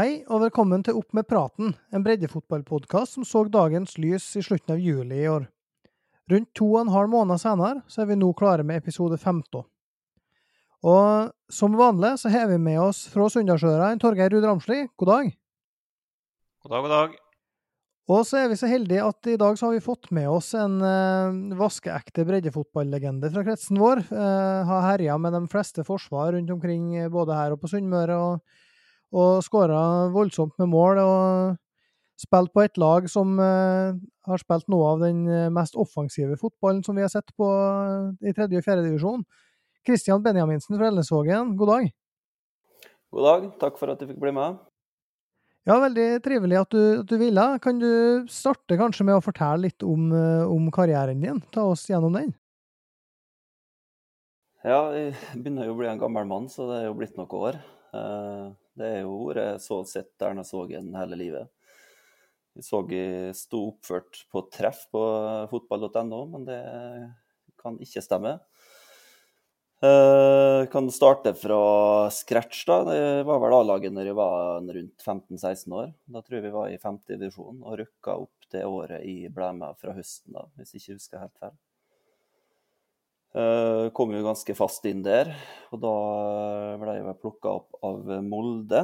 Hei og velkommen til Opp med praten, en breddefotballpodkast som så dagens lys i slutten av juli i år. Rundt to og en halv måned senere så er vi nå klare med episode 15. Og som vanlig så har vi med oss fra Sunndalsøra en Torgeir Ruud Ramsli. God dag. God dag, god dag. Og så er vi så heldige at i dag så har vi fått med oss en uh, vaskeekte breddefotballegende fra kretsen vår. Uh, har herja med de fleste forsvar rundt omkring både her og på Sunnmøre. og og skåra voldsomt med mål. og Spilt på et lag som uh, har spilt noe av den mest offensive fotballen som vi har sett på uh, i tredje og fjerde divisjon. Kristian Benjaminsen fra Elnesvågen, god dag. God dag, takk for at du fikk bli med. Ja, veldig trivelig at du, at du ville. Kan du starte kanskje med å fortelle litt om, om karrieren din? Ta oss gjennom den. Ja, jeg begynner jo å bli en gammel mann, så det er jo blitt noen år. Det er jo vært så sett Erna Sågen hele livet. Vi så jeg sto oppført på treff på fotball.no, men det kan ikke stemme. Jeg kan starte fra scratch. da. Det var vel A-laget når jeg var rundt 15-16 år. Da tror jeg vi var i femte divisjon og rykka opp det året jeg ble med fra høsten, da, hvis jeg ikke husker helt feil. Uh, kom jo ganske fast inn der, og da ble jeg plukka opp av Molde.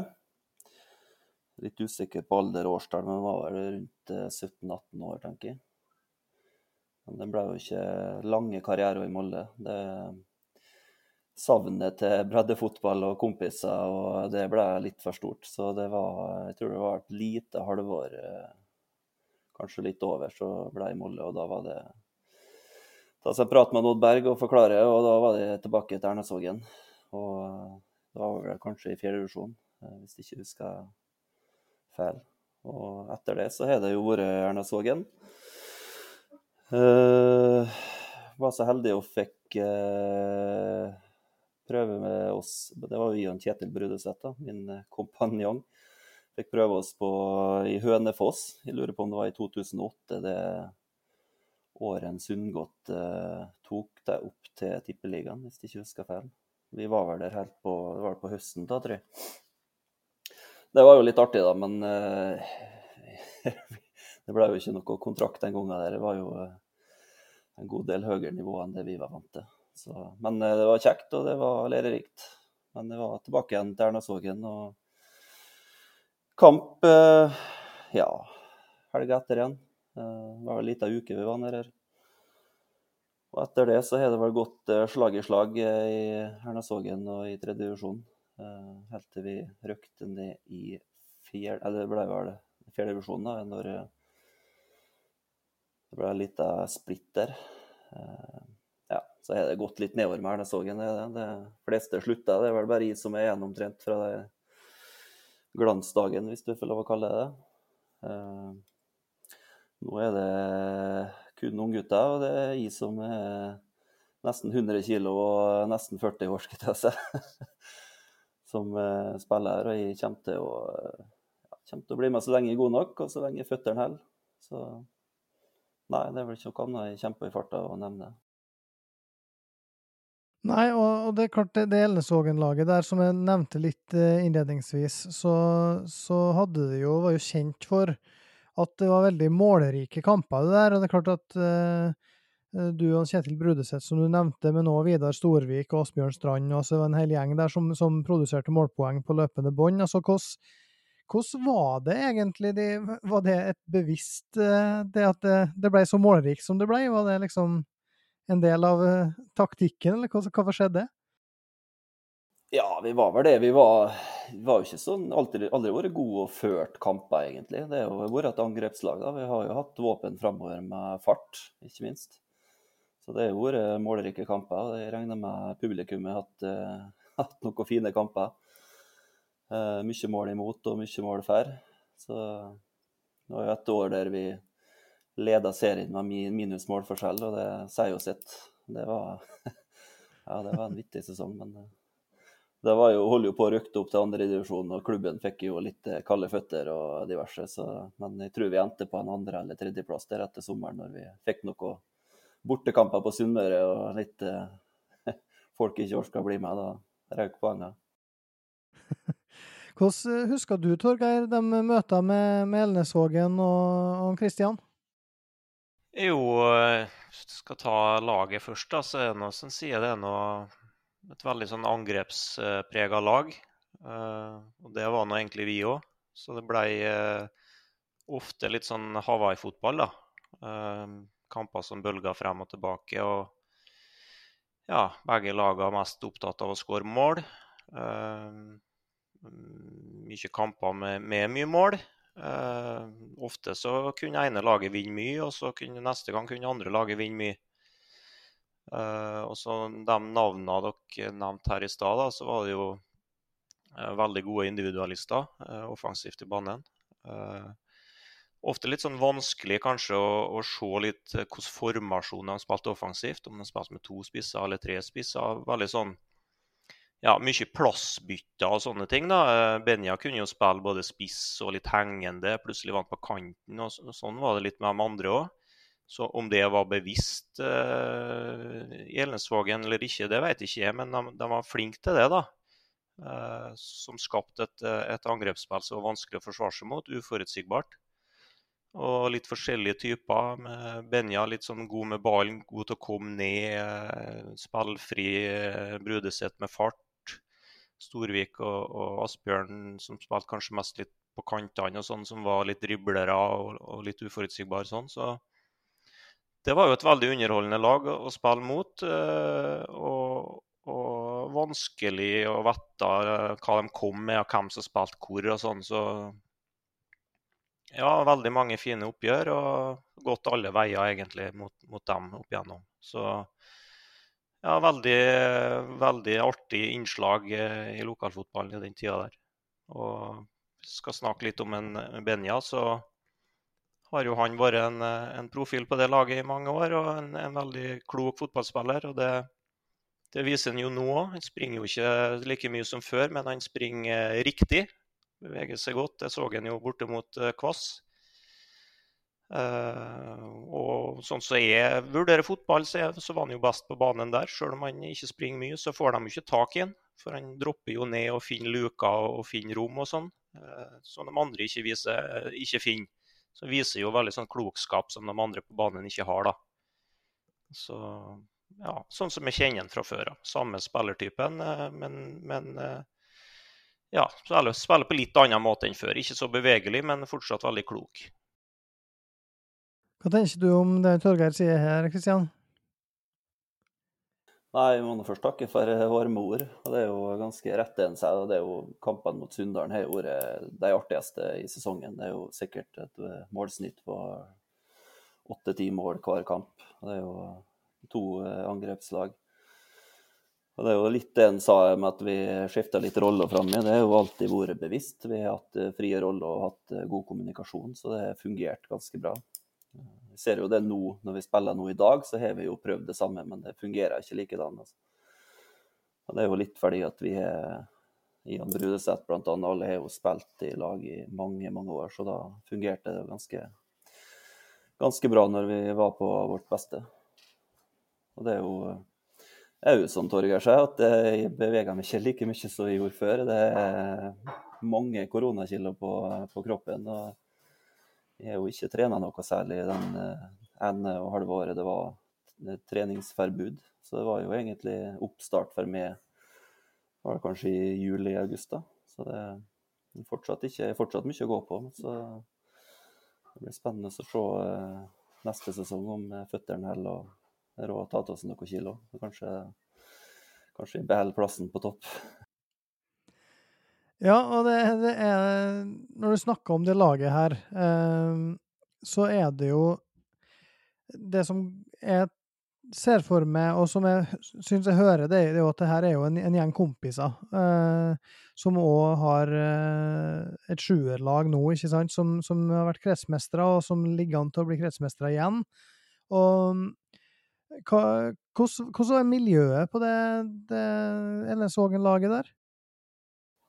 Litt usikker på alder og årstall, men var vel rundt 17-18 år, tenker jeg. Men det ble jo ikke lange karrierer i Molde. Det Savnet til breddefotball og kompiser, og det ble litt for stort. Så det var Jeg tror det var et lite halvår, kanskje litt over, så ble jeg i Molde, og da var det ta seg en prat med Odd Berg og forklare, og da var de tilbake til Ernasvågen. Og da var vel kanskje i fjerde divisjon, hvis jeg ikke husker feil. Og etter det så har det jo vært Ernasvågen. Uh, var så heldig og fikk uh, prøve med oss Det var jo Ion Kjetil Brudeseth, min kompanjong. Fikk prøve oss på, i Hønefoss. Jeg lurer på om det var i 2008. det året en Sundgodt eh, tok deg opp til Tippeligaen, hvis jeg ikke husker feil. Vi var vel der helt på, det på høsten da, tror jeg. Det var jo litt artig, da, men eh, det ble jo ikke noe kontrakt den gangen. der. Det var jo eh, en god del høyere nivå enn det vi var vant til. Så, men eh, det var kjekt, og det var lærerikt. Men det var tilbake igjen til Ernasågen og kamp eh, ja, helga etter igjen. Eh, det var en liten uke vi var nede her. Og etter det så har det vel gått eh, slag i slag eh, i Hernasågen og i tredje divisjon. Helt til vi røkte ned i fjerde Eller det ble vel fjerde divisjon da, når det ble en liten splitter. Ja, så har det gått litt nedover med Ernasågen. Det, fleste slutta. Det er vel bare jeg som er igjen omtrent fra glansdagen, hvis du får lov å kalle det det. Nå er det kun unggutter, og det er jeg som er nesten 100 kg og nesten 40 år, skal jeg si, som eh, spiller. Og jeg kommer til, å, ja, kommer til å bli med så lenge jeg er god nok, og så lenge føttene holder. Så nei, det er vel ikke noe annet jeg kjemper i farta å nevne. Nei, og, det er klart det, Elnesvågen-laget der, som jeg nevnte litt uh, innledningsvis, så, så hadde det jo, var jo kjent for at det var veldig målrike kamper, det der. Og det er klart at uh, du og Kjetil Brudeseth, som du nevnte, men òg Vidar Storvik og Asbjørn Strand, og så var en hel gjeng der som, som produserte målpoeng på løpende bånd. Altså, hvordan var det egentlig? Var det et bevisst uh, det at det, ble så målrikt som det ble? Var det liksom en del av taktikken, eller hva, hva skjedde? Ja, vi var vel det. Vi var, jo ikke sånn aldri, aldri vært gode og ført kamper, egentlig. Det har jo vært et angrepslag. da. Vi har jo hatt våpen framover med fart, ikke minst. Så det har jo vært målrike kamper. Jeg regner med publikummet har hatt, uh, hatt noen fine kamper. Uh, mye mål imot og mye mål for. Så det var jo et år der vi leda serien med minus målforskjell, og det sier jo sitt. Det var, ja, det var en vittig sesong, men uh, det var jo, holdt jo på å rykte opp til andredivisjon, og klubben fikk jo litt eh, kalde føtter og diverse. Så, men jeg tror vi endte på en andre- eller tredjeplass der etter sommeren, når vi fikk noen bortekamper på Sunnmøre og litt eh, folk ikke orka bli med. Da røk poengene. Hvordan husker du, Torgeir, de møtene med, med Elnesvågen og, og Kristian? Jo, du skal ta laget først, da, så er det noe som sier det er noe, et veldig sånn angrepsprega lag. Uh, og det var nå egentlig vi òg. Så det blei uh, ofte litt sånn Hawaii-fotball, da. Uh, kamper som bølga frem og tilbake. Og ja, begge lagene er mest opptatt av å skåre mål. Uh, mye kamper med, med mye mål. Uh, ofte så kunne ene laget vinne mye, og så kunne neste gang kunne andre laget vinne mye. Uh, og så De navnene dere nevnte her i stad, så var det jo uh, veldig gode individualister offensivt i banen. ofte litt sånn vanskelig kanskje å, å se litt hvilken formasjon de spilte offensivt. Om de spilte med to spisser eller tre spisser. Veldig sånn ja, mye plassbytter og sånne ting. da. Benja kunne jo spille både spiss og litt hengende, plutselig vant på kanten. og Sånn var det litt med de andre òg. Så om det var bevisst i Elnesvågen eller ikke, det vet ikke jeg, men de, de var flinke til det. da. Uh, som skapte et, et angrepsspill som var vanskelig å forsvare seg mot, uforutsigbart. Og litt forskjellige typer. Benja litt sånn god med ballen, god til å komme ned. Spillfri Brudeseth med fart. Storvik og, og Asbjørn, som spilte kanskje mest litt på kantene, og sånn, som var litt driblere og, og litt uforutsigbare. sånn, så det var jo et veldig underholdende lag å, spille mot. Eh, og, og, vanskelig å vite eh, hva de kom med, og hvem som spilte hvor. og sånn, så ja, veldig mange fine oppgjør, og gått alle veier egentlig mot, mot dem opp igjennom. Så ja, veldig, veldig artig innslag eh, i lokalfotballen i den tida der. Og skal snakke litt om en Benja, så har jo han vært en, en, profil på det laget i mange år, og en, en veldig klok fotballspiller. og det, det viser han jo nå òg. Han springer jo ikke like mye som før, men han springer riktig. Beveger seg godt. Det så han jo borte mot eh, Kvass. Og sånn som så jeg vurderer fotball, så, så, var han jo best på banen der. Selv om han ikke springer mye, så får de jo ikke tak i han. For han dropper jo ned og finner luker og finner rom og sånn. Uh, som de andre ikke, viser, ikke finner. Så viser jo veldig sånn klokskap som de andre på banen ikke har, da. Så ja, sånn som jeg kjenner han fra før av. Samme spillertypen, men, men ja, spiller på litt annen måte enn før. Ikke så bevegelig, men fortsatt veldig klok. Hva tenker du om det Torgeir sier her, Kristian? Nei, Vi må først takke for varme ord. og Det er jo ganske rett en seg. og det er jo Kampene mot Sunndalen har vært de artigste i sesongen. Det er jo sikkert et eh, målsnitt på åtte-ti mål hver kamp. og Det er jo to eh, angrepslag. Og Det er jo litt det en sa med at vi skifta litt roller framme. Det har jo alltid vært bevisst. Vi har hatt eh, frie roller og hatt god kommunikasjon, så det har fungert ganske bra. Ser jo det nå, når vi spiller nå i dag, så har vi jo prøvd det samme, men det fungerer ikke likedan. Altså. Det er jo litt fordi at vi har Ian Brudeseth bl.a. Alle har jo spilt i lag i mange, mange år, så da fungerte det ganske, ganske bra når vi var på vårt beste. Og det er jo jo som Torgeir sier, at jeg beveger meg ikke like mye som jeg gjorde før. Det er mange koronakilo på, på kroppen. og jeg har jo ikke trena noe særlig den eh, ene og halve året det var treningsforbud. Så det var jo egentlig oppstart for meg var det kanskje i juli-august. da. Så det er fortsatt, ikke, fortsatt mye å gå på. Så det blir spennende å se eh, neste sesong om føttene holder og råd ta til oss noen kilo. Kanskje, kanskje beholde plassen på topp. Ja, og det, det, er Når du snakker om det laget her, eh, så er det jo Det som jeg ser for meg, og som jeg syns jeg hører, det er jo at det her er jo en, en gjeng kompiser eh, som òg har eh, et sjuerlag nå, ikke sant, som, som har vært kretsmestere, og som ligger an til å bli kretsmestere igjen. Og hva, hvordan, hvordan er miljøet på det, det Elnesvågen-laget der?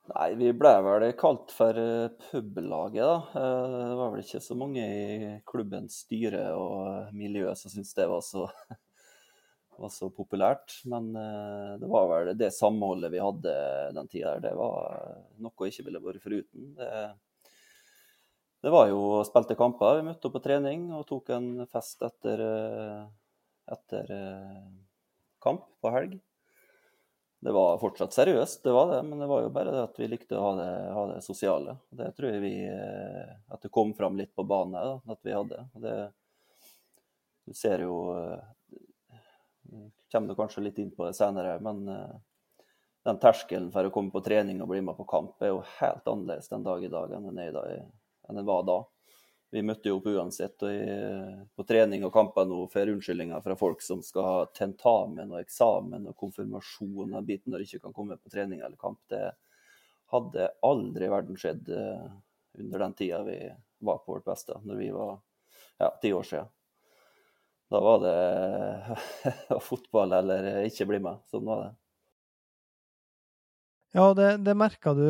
Nei, vi ble vel kalt for eh, publaget, da. Eh, det var vel ikke så mange i klubbens styre og miljø som syntes det var så var så populært. Men det var vel det samholdet vi hadde den tida. Det var noe jeg ikke ville vært foruten. Det, det var jo spilte kamper. Vi møtte opp på trening og tok en fest etter, etter kamp på helg. Det var fortsatt seriøst, det var det, men det var jo bare det at vi likte å ha det, ha det sosiale. Det tror jeg vi eh, At det kom fram litt på banen da, at vi hadde. Det, du ser jo eh, Kommer du kanskje litt inn på det senere, men eh, den terskelen for å komme på trening og bli med på kamp er jo helt annerledes den dag i dag enn den, er i dag, enn den var da vi møtte jo opp uansett. På trening og kamper nå får unnskyldninger fra folk som skal ha tentamen og eksamen og konfirmasjon og biten når de ikke kan komme på trening eller kamp. Det hadde aldri i verden skjedd uh, under den tida vi var på vårt beste, når vi var ja, ti år siden. Da var det fotball eller ikke bli med. Sånn var det. Ja, det, det merka du.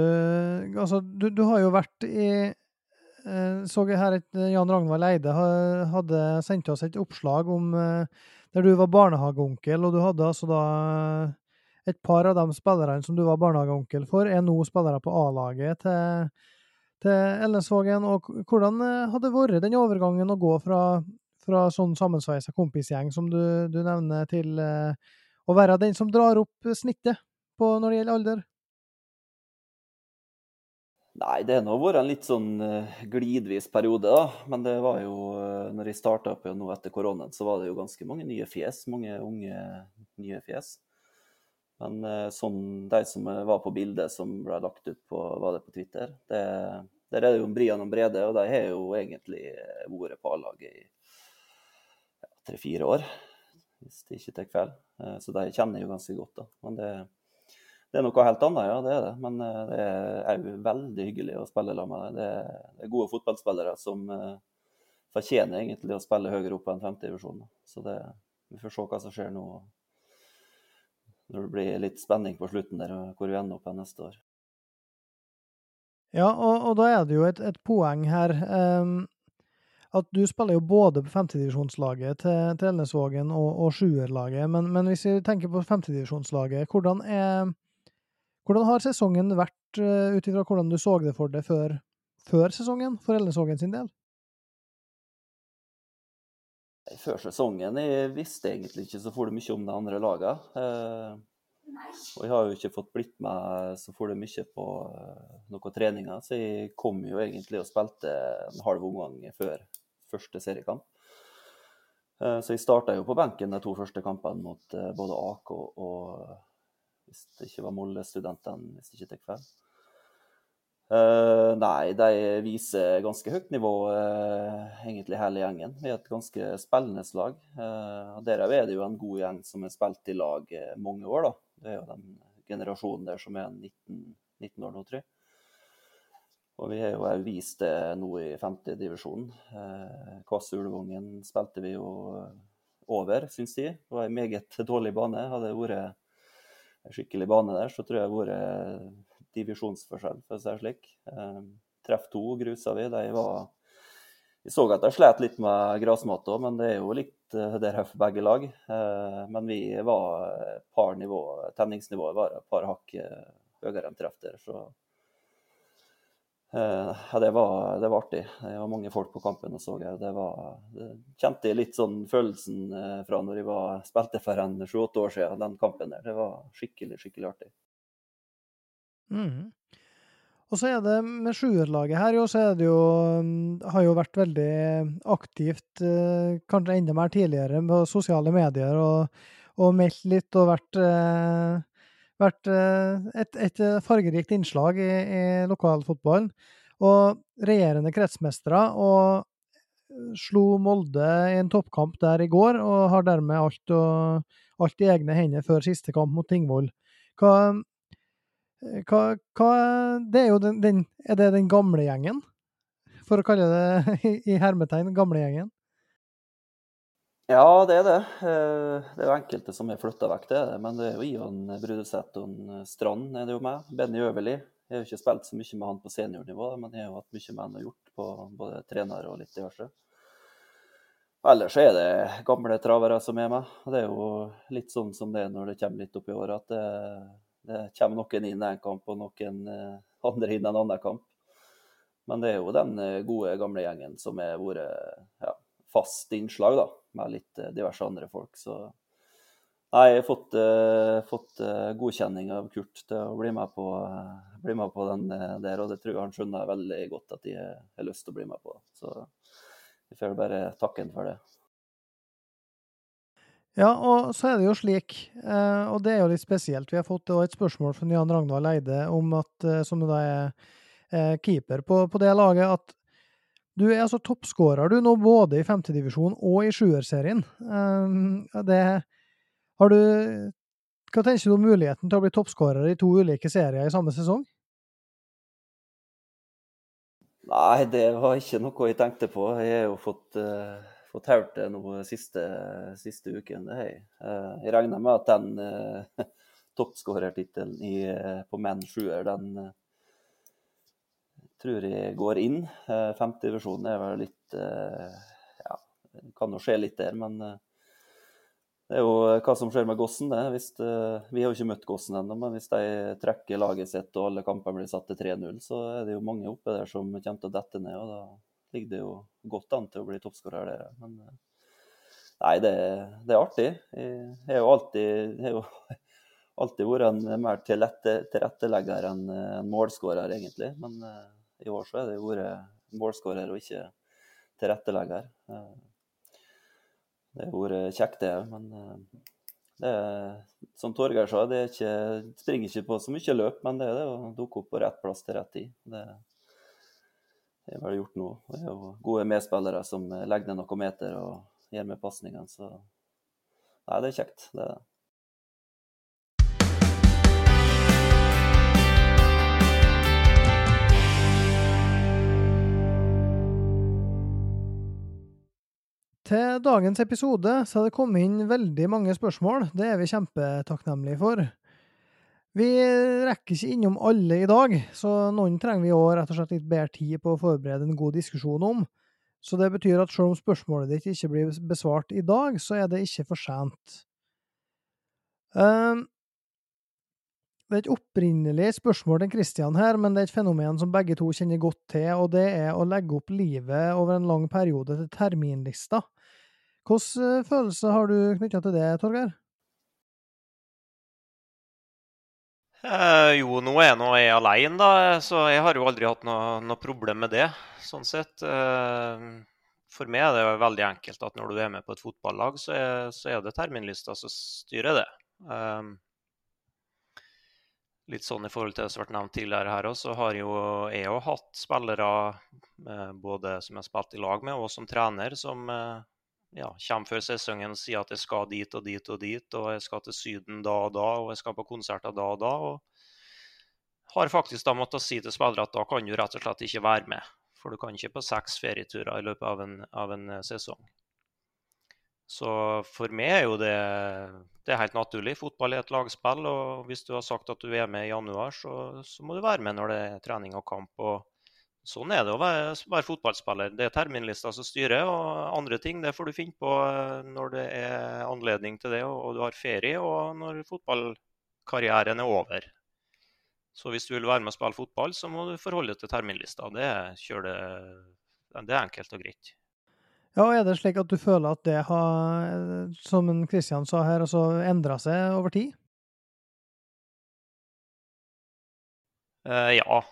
Altså, du, du har jo vært i Eh, så jeg her at eh, Jan Ragnvald Eide hadde sendt oss et oppslag om eh, der du var barnehageonkel, og du hadde altså da et par av de spillerne som du var barnehageonkel for, er nå spillere på A-laget til, til Elnesvågen. Og hvordan hadde det vært den overgangen å gå fra, fra sånn sammensveisa kompisgjeng som du, du, nevner, til å være den som drar opp snittet på når det gjelder alder? Nei, det har nå vært en litt sånn uh, glidvis periode, da. Men det var jo uh, når jeg starta opp nå etter koronaen, så var det jo ganske mange nye fjes. Mange unge nye fjes. Men uh, sånn de som var på bildet som ble lagt ut på, var det på Twitter, det, der er det jo Brian og Brede, og de har jo egentlig vært på A-laget i tre-fire ja, år, hvis det ikke tar feil. Så de kjenner jo ganske godt, da. Men det det er noe helt annet, ja. Det er det. Men eh, det er jo veldig hyggelig å spille sammen med deg. Det er gode fotballspillere som eh, fortjener egentlig å spille høyere opp enn femtedivisjon. Så det, vi får se hva som skjer nå når det blir litt spenning på slutten der, hvor vi ender opp neste år. Ja, og, og, da er det jo et, et poeng her. Um, at du spiller jo både på femtedivisjonslaget til, til Elnesvågen og, og sjuerlaget. Men, men hvis vi tenker på femtedivisjonslaget, hvordan er hvordan har sesongen vært, uh, ut ifra hvordan du så det for deg før, før sesongen, for Elnesvågen sin del? Før sesongen jeg visste egentlig ikke så for mye om de andre lagene. Eh, og jeg har jo ikke fått blitt med så for mye på eh, noen treninger, så jeg kom jo egentlig og spilte en halv omgang før første seriekamp. Eh, så jeg starta jo på benken de to første kampene mot eh, både AK og hvis det ikke var Molde-studentene, hvis det ikke tar feil. Uh, nei, de viser ganske høyt nivå, uh, egentlig hele gjengen. Vi er et ganske spillende lag. Uh, Derav er det jo en god gjeng som har spilt i lag mange år. da. Det er jo den generasjonen der som er 19, 19 år nå, tror jeg. Og vi har jo vist det nå i femtedivisjon. Uh, Kvass Ulvungen spilte vi jo over, syns de. Det var en meget dårlig bane. Hadde vært skikkelig bane der, så tror jeg det har vært divisjonsforskjell, for å si det slik. Eh, treff to grusa vi. De var Vi så at de slet litt med gressmatta, men det er jo litt uh, der for begge lag. Eh, men vi var par nivå Tenningsnivået var et par hakk høyere enn treff der, så Eh, ja, det var, det var, artig. Det var mange folk på kampen og så jeg. Det var, det kjente litt sånn følelsen eh, fra når jeg var, spilte for en sju-åtte år siden, den kampen der. Det var skikkelig, skikkelig artig. Mm. Og så er det med sjuerlaget her, jo, så er det jo mm, Har jo vært veldig aktivt, eh, kanskje enda mer tidligere, på sosiale medier og, og meldt litt og vært vært eh, et, et fargerikt innslag i, i lokalfotballen. Og regjerende kretsmestere og slo Molde i en toppkamp der i går, og har dermed alt, og, alt i egne hender før siste kamp mot Tingvoll. Hva, hva, hva Det er jo den, den, Er det den gamle gjengen? For å kalle det i hermetegn gamlegjengen? Ja, det er det. Eh, det er jo enkelte som er flytta vekk, det er det. Men det er jo Ivan Brudeseth og eh, Strand er det jo med. Benny Øverli. Jeg har jo ikke spilt så mye med han på seniornivå, men jeg har jo hatt mye med han å gjort på både trener og litt diverse. ellers er det gamle travere som er med. Det er jo litt sånn som det er når det kommer litt opp i året, at det, det kommer noen inn en kamp og noen andre inn en annen kamp. Men det er jo den gode, gamle gjengen som har vært ja, fast innslag, da, med litt diverse andre folk. Så Nei, jeg har fått, uh, fått uh, godkjenning av Kurt til å bli med på, uh, bli med på den der, og det tror jeg han skjønner veldig godt at de har lyst til å bli med på. Så vi får bare takke ham for det. Ja, og så er det jo slik, og det er jo litt spesielt. Vi har fått et spørsmål fra Jan Ragnvald Eide om at, som da er keeper på, på det laget, at du er altså toppskårer du nå både i femtedivisjon og i sjuerserien. Det har du Hva tenker du om muligheten til å bli toppskårer i to ulike serier i samme sesong? Nei, det var ikke noe jeg tenkte på. Jeg har jo fått, uh, fått hørt det nå siste, siste uken. Det jeg. Uh, jeg regner med at den uh, toppskårertittelen på menn sjuer, den uh, tror jeg går inn. Uh, Femtedivisjonen er vel litt Ja, det kan jo skje litt der, men det er jo eh, hva som skjer med Gossen. det. Hvis, vi har jo ikke møtt Gossen ennå, men hvis de trekker laget sitt og alle kamper blir satt til 3-0, så er det jo mange oppe der som kommer til å dette ned. og Da ligger det jo godt an til å bli toppskårer der. Men nei, det, det, er artig. Jeg har jo alltid, jeg jo alltid vært en mer tilrettelegger enn en målskårer, egentlig. Men i år så er det jo vært målskårer og ikke tilrettelegger. Uh, det har vært kjekt, det òg. Men eh, det er, som Torgeir sa, det, ikke, springer ikke på så mye løp, men det er det å dukke opp på rett plass til rett tid. Det er vel gjort nå. Det er jo gode medspillere som legger ned noen meter og gir med pasningene. Så nei, det er kjekt. Det er det. Til dagens episode så har det kommet inn veldig mange spørsmål. Det er vi kjempetakknemlige for. Vi rekker ikke innom alle i dag, så noen trenger vi òg rett og slett litt bedre tid på å forberede en god diskusjon om. Så det betyr at selv om spørsmålet ditt ikke blir besvart i dag, så er det ikke for sent. Um, det er et opprinnelig spørsmål til Kristian her, men det er et fenomen som begge to kjenner godt til, og det er å legge opp livet over en lang periode til terminlista. Hvilke følelse følelser har du knytta til det, Torgeir? Eh, jo, nå er nå jeg alene, da, så jeg har jo aldri hatt noe, noe problem med det. sånn sett. Eh, for meg er det veldig enkelt at når du er med på et fotballag, så er, så er det terminlista som styrer det. Eh, litt sånn i forhold til det som har vært nevnt tidligere her òg, så har jo jeg òg hatt spillere eh, både som jeg har spilt i lag med, og som trener, som eh, ja, kommer før sesongen og sier at jeg skal dit og dit og dit, og jeg skal til Syden da og da, og jeg skal på konserter da og da. Og har faktisk da måttet si til spillere at da kan du rett og slett ikke være med. For du kan ikke på seks ferieturer i løpet av en, av en eh, sesong. Så for meg er jo det, det er helt naturlig. Fotball er et lagspill, og hvis du har sagt at du er med i januar, så, så må du være med når det er trening og kamp. og Sånn er det å være, være, fotballspiller. Det er terminlista som styrer, og andre ting det får du finne på eh, når det er anledning til det og du har ferie, og når fotballkarrieren er over. Så hvis du vil være med og spille fotball, så må du forholde deg til terminlista. Det, det, det er enkelt og greit. Ja, Er det slik at du føler at det har, som Kristian sa her, altså endra seg over tid? Uh, ja,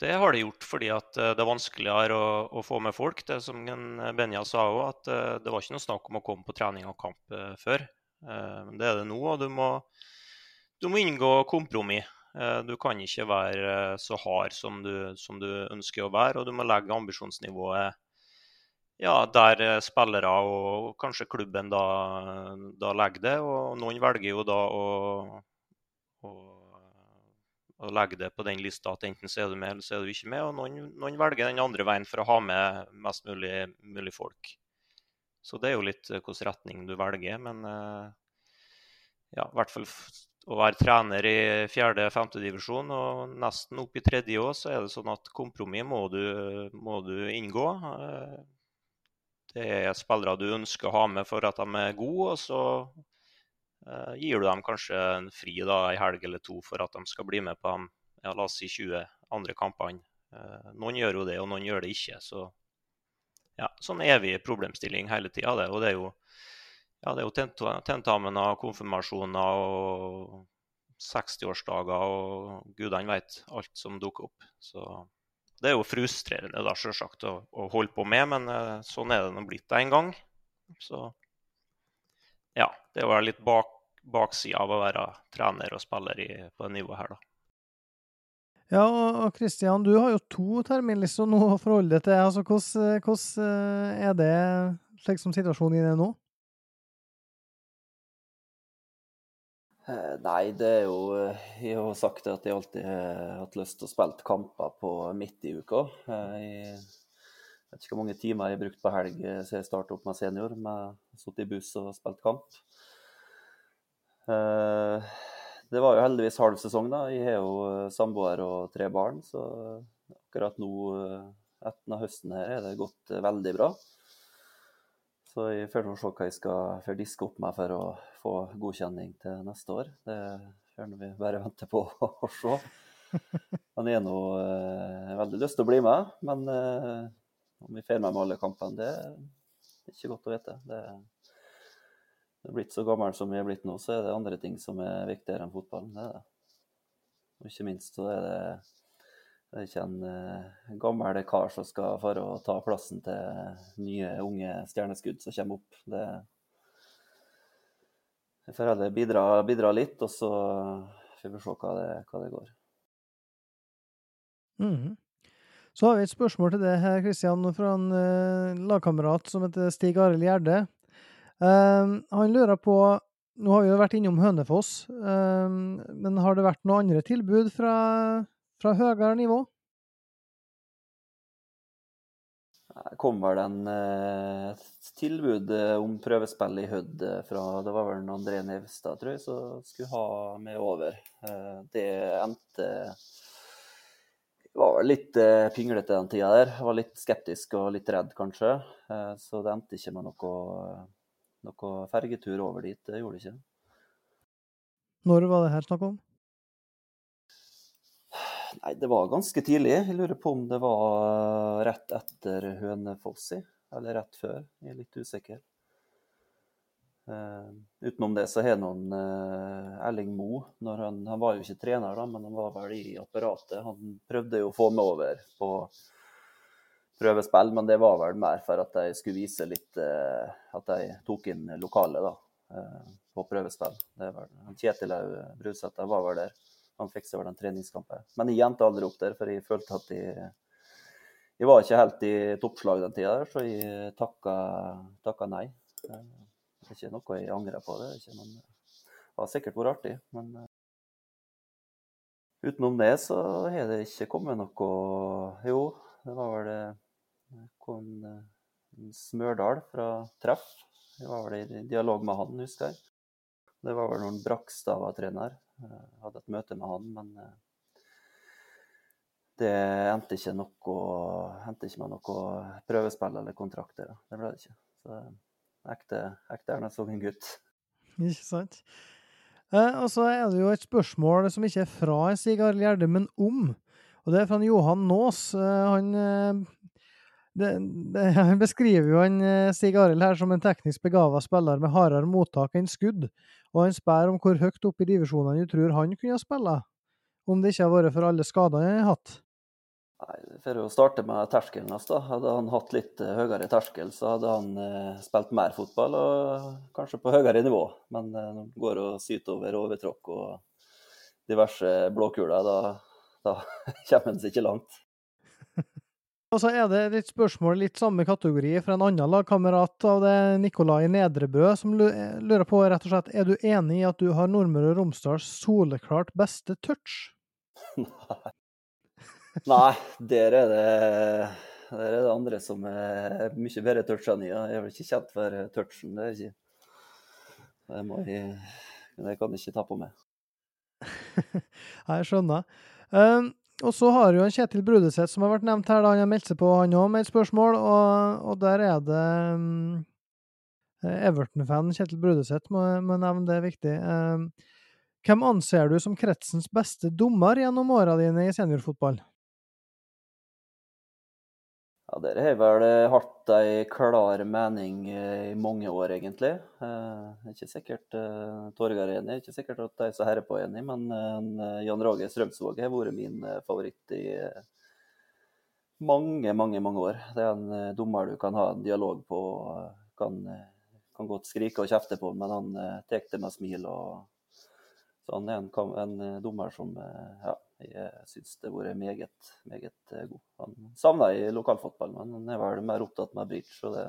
det har det gjort fordi eh, det er vanskeligere å, å få med folk. Det som Benja sa òg, at eh, det var ikke noe snakk om å komme på trening og kamp eh, før. Men det er det nå, og du må, du må inngå kompromiss. Du kan ikke være så hard som du, som du, ønsker å være, og du må legge ambisjonsnivået ja, der spillere og kanskje klubben da, da legger det. Og noen velger jo da å, å å, legge det på den lista at enten så er du med, eller så er du ikke med. Og noen, noen velger den andre veien for å ha med mest mulig, mulig folk. Så det er jo litt uh, hvilken retning du velger. Men uh, ja, i hvert fall å være trener i fjerde-femte divisjon og nesten opp i tredje òg, så er det sånn at kompromiss må må du inngå. Det er spillere du ønsker å ha med for at de er gode, og så uh, gir du dem kanskje en fri da, en helg eller to for at de skal bli med på de ja, la oss si 20 andre kampene. Uh, noen gjør jo det, og noen gjør det ikke. Så ja, sånn evig problemstilling hele tida. Og det er jo, ja, det jo tentamener, konfirmasjoner og 60-årsdager og gudene veit alt som dukker opp. Så det er jo frustrerende da, selvsagt å, å holde på med, men uh, sånn er det nå blitt en gang. Så ja, det jo litt bak, baksida av å være trener og spiller i, på det nivået her, da. Ja, og Kristian, du har jo to terminlister nå å forholde deg til. Altså, hvordan, hvordan eh, er det slik som situasjonen din er nå? Nei, det er jo eh, Jeg har sagt at jeg alltid har hatt lyst til å spille kamper på midt i uka. Eh, jeg vet ikke hvor mange timer jeg har brukt på helg siden jeg startet opp med senior. Med sittet i buss og spilt kamp. Det var jo heldigvis halv sesong, da. Jeg har jo samboer og tre barn, så akkurat nå etter høsten her er det gått veldig bra. Så jeg får se hva jeg skal diske opp meg for å få godkjenning til neste år. Det får vi bare vente på å se. Han er nå eh, veldig lyst til å bli med, men eh, om vi får med med alle kampene, det er ikke godt å vite. Det, det er blitt så gammel som vi er blitt nå, så er det andre ting som er viktigere enn fotballen. Det er det. Og ikke minst så er det det er ikke en uh, gammel kar som skal for å ta plassen til nye, unge stjerneskudd som kommer opp. Det, jeg får heller bidra, bidra, litt, og så får vi se hva det, hva det går. Mm. Så har vi et spørsmål til deg, Kristian, fra en uh, lagkamerat som heter Stig Arild Gjerde. Uh, han lurer på Nå har vi jo vært innom Hønefoss, men har det vært noen andre tilbud fra fra høyere nivå? Det kom vel en eh, tilbud eh, om prøvespill i Hødd eh, fra Det var vel André Nevstad, tror jeg, som skulle ha med over. Eh, det endte Jeg var litt eh, pinglete den tida der. Jeg var litt skeptisk og litt redd, kanskje. Så det endte ikke med noe, noe fergetur over dit. Det gjorde det ikke. Når var det her snakk om? Nei, det var ganske tidlig. Jeg lurer på om det var rett etter Hønefossi, eller rett før. Jeg er litt usikker. Uh, utenom det så har noen uh, Erling Moe han, han, var jo ikke trener, da, men han var vel i apparatet. Han prøvde jo å få meg over på prøvespill, men det var vel mer for at de skulle vise litt uh, at de tok inn lokalet da, på prøvespill. Det var, Kjetil Bruseth var vel der han fikk vel en treningskamp. Men jeg endte aldri opp der, for jeg følte at jeg, jeg var ikke helt i toppslag den tida, så jeg takka, takka, nei. Det er ikke noe jeg angrer på. Det, ikke, men det har sikkert vært artig. Men uh, utenom det så har det ikke kommet noe Jo, det var vel det kom en Smørdal fra Treff. Jeg var vel i dialog med han, husker jeg. Det var vel noen Brakstad var trener. Jeg eh, hadde et møte med han, men eh, det endte ikke, noe, endte ikke med noe prøvespill eller kontrakter. Det ble det ikke. Så ekte, ekte Ernesvågen-gutt. Ikke sant. Eh, og så er det jo et spørsmål som ikke er fra Stig Arild Gjerde, men om. Og det er fra Johan Nås. Eh, han, det, det, beskriver jo han Stig Arild her som en teknisk begava spiller med hardere mottak enn skudd. Og han spør om hvor høyt opp i divisjonene du tror han kunne spille, om det ikke har vært for alle skadene han har hatt. Nei, For å starte med terskelen hans, da. Hadde han hatt litt eh, høyere terskel, så hadde han eh, spilt mer fotball, og kanskje på høyere nivå. Men eh, når han går og syter over overtråkk og diverse blåkuler, da, da kommer han seg ikke langt. Og så er det litt spørsmål litt samme kategori fra en annen lagkamerat av det Nikolai Nedrebø, som lurer på rett og slett er du enig i at du har Nordmøre og Romsdals soleklart beste touch? Nei. Nei, der er det der er det andre som er mye bedre touch enn jeg. Jeg er vel ikke kjent for touchen, det er ikke. Det, må jeg, det kan jeg ikke ta på meg. jeg skjønner. Um, og så har jo Kjetil Brudeseth som har vært nevnt her, da. Han har meldt seg på, han òg, med et spørsmål. Og, og der er det um, Everton-fan Kjetil Brudeseth må, må nevne, det er viktig. Um, hvem anser du som kretsens beste dommer gjennom åra dine i seniorfotball? Ja, har vel hatt ei klar mening i mange år, egentlig. Eh, ikke sikkert uh, Torgeir er enig, ikke sikkert at de som hører på er enig, men Jan Rage Strømsvåg har vært min favoritt i mange, mange mange år. Det er en dommer du kan ha en dialog på. Kan, kan godt skrike og kjefte på, men han tar det med smil. og så Han er en, en dommer som ja, jeg syns det har vært meget, meget eh, god. Han savna i lokalfotball, men han er vel mer opptatt med bridge, og det,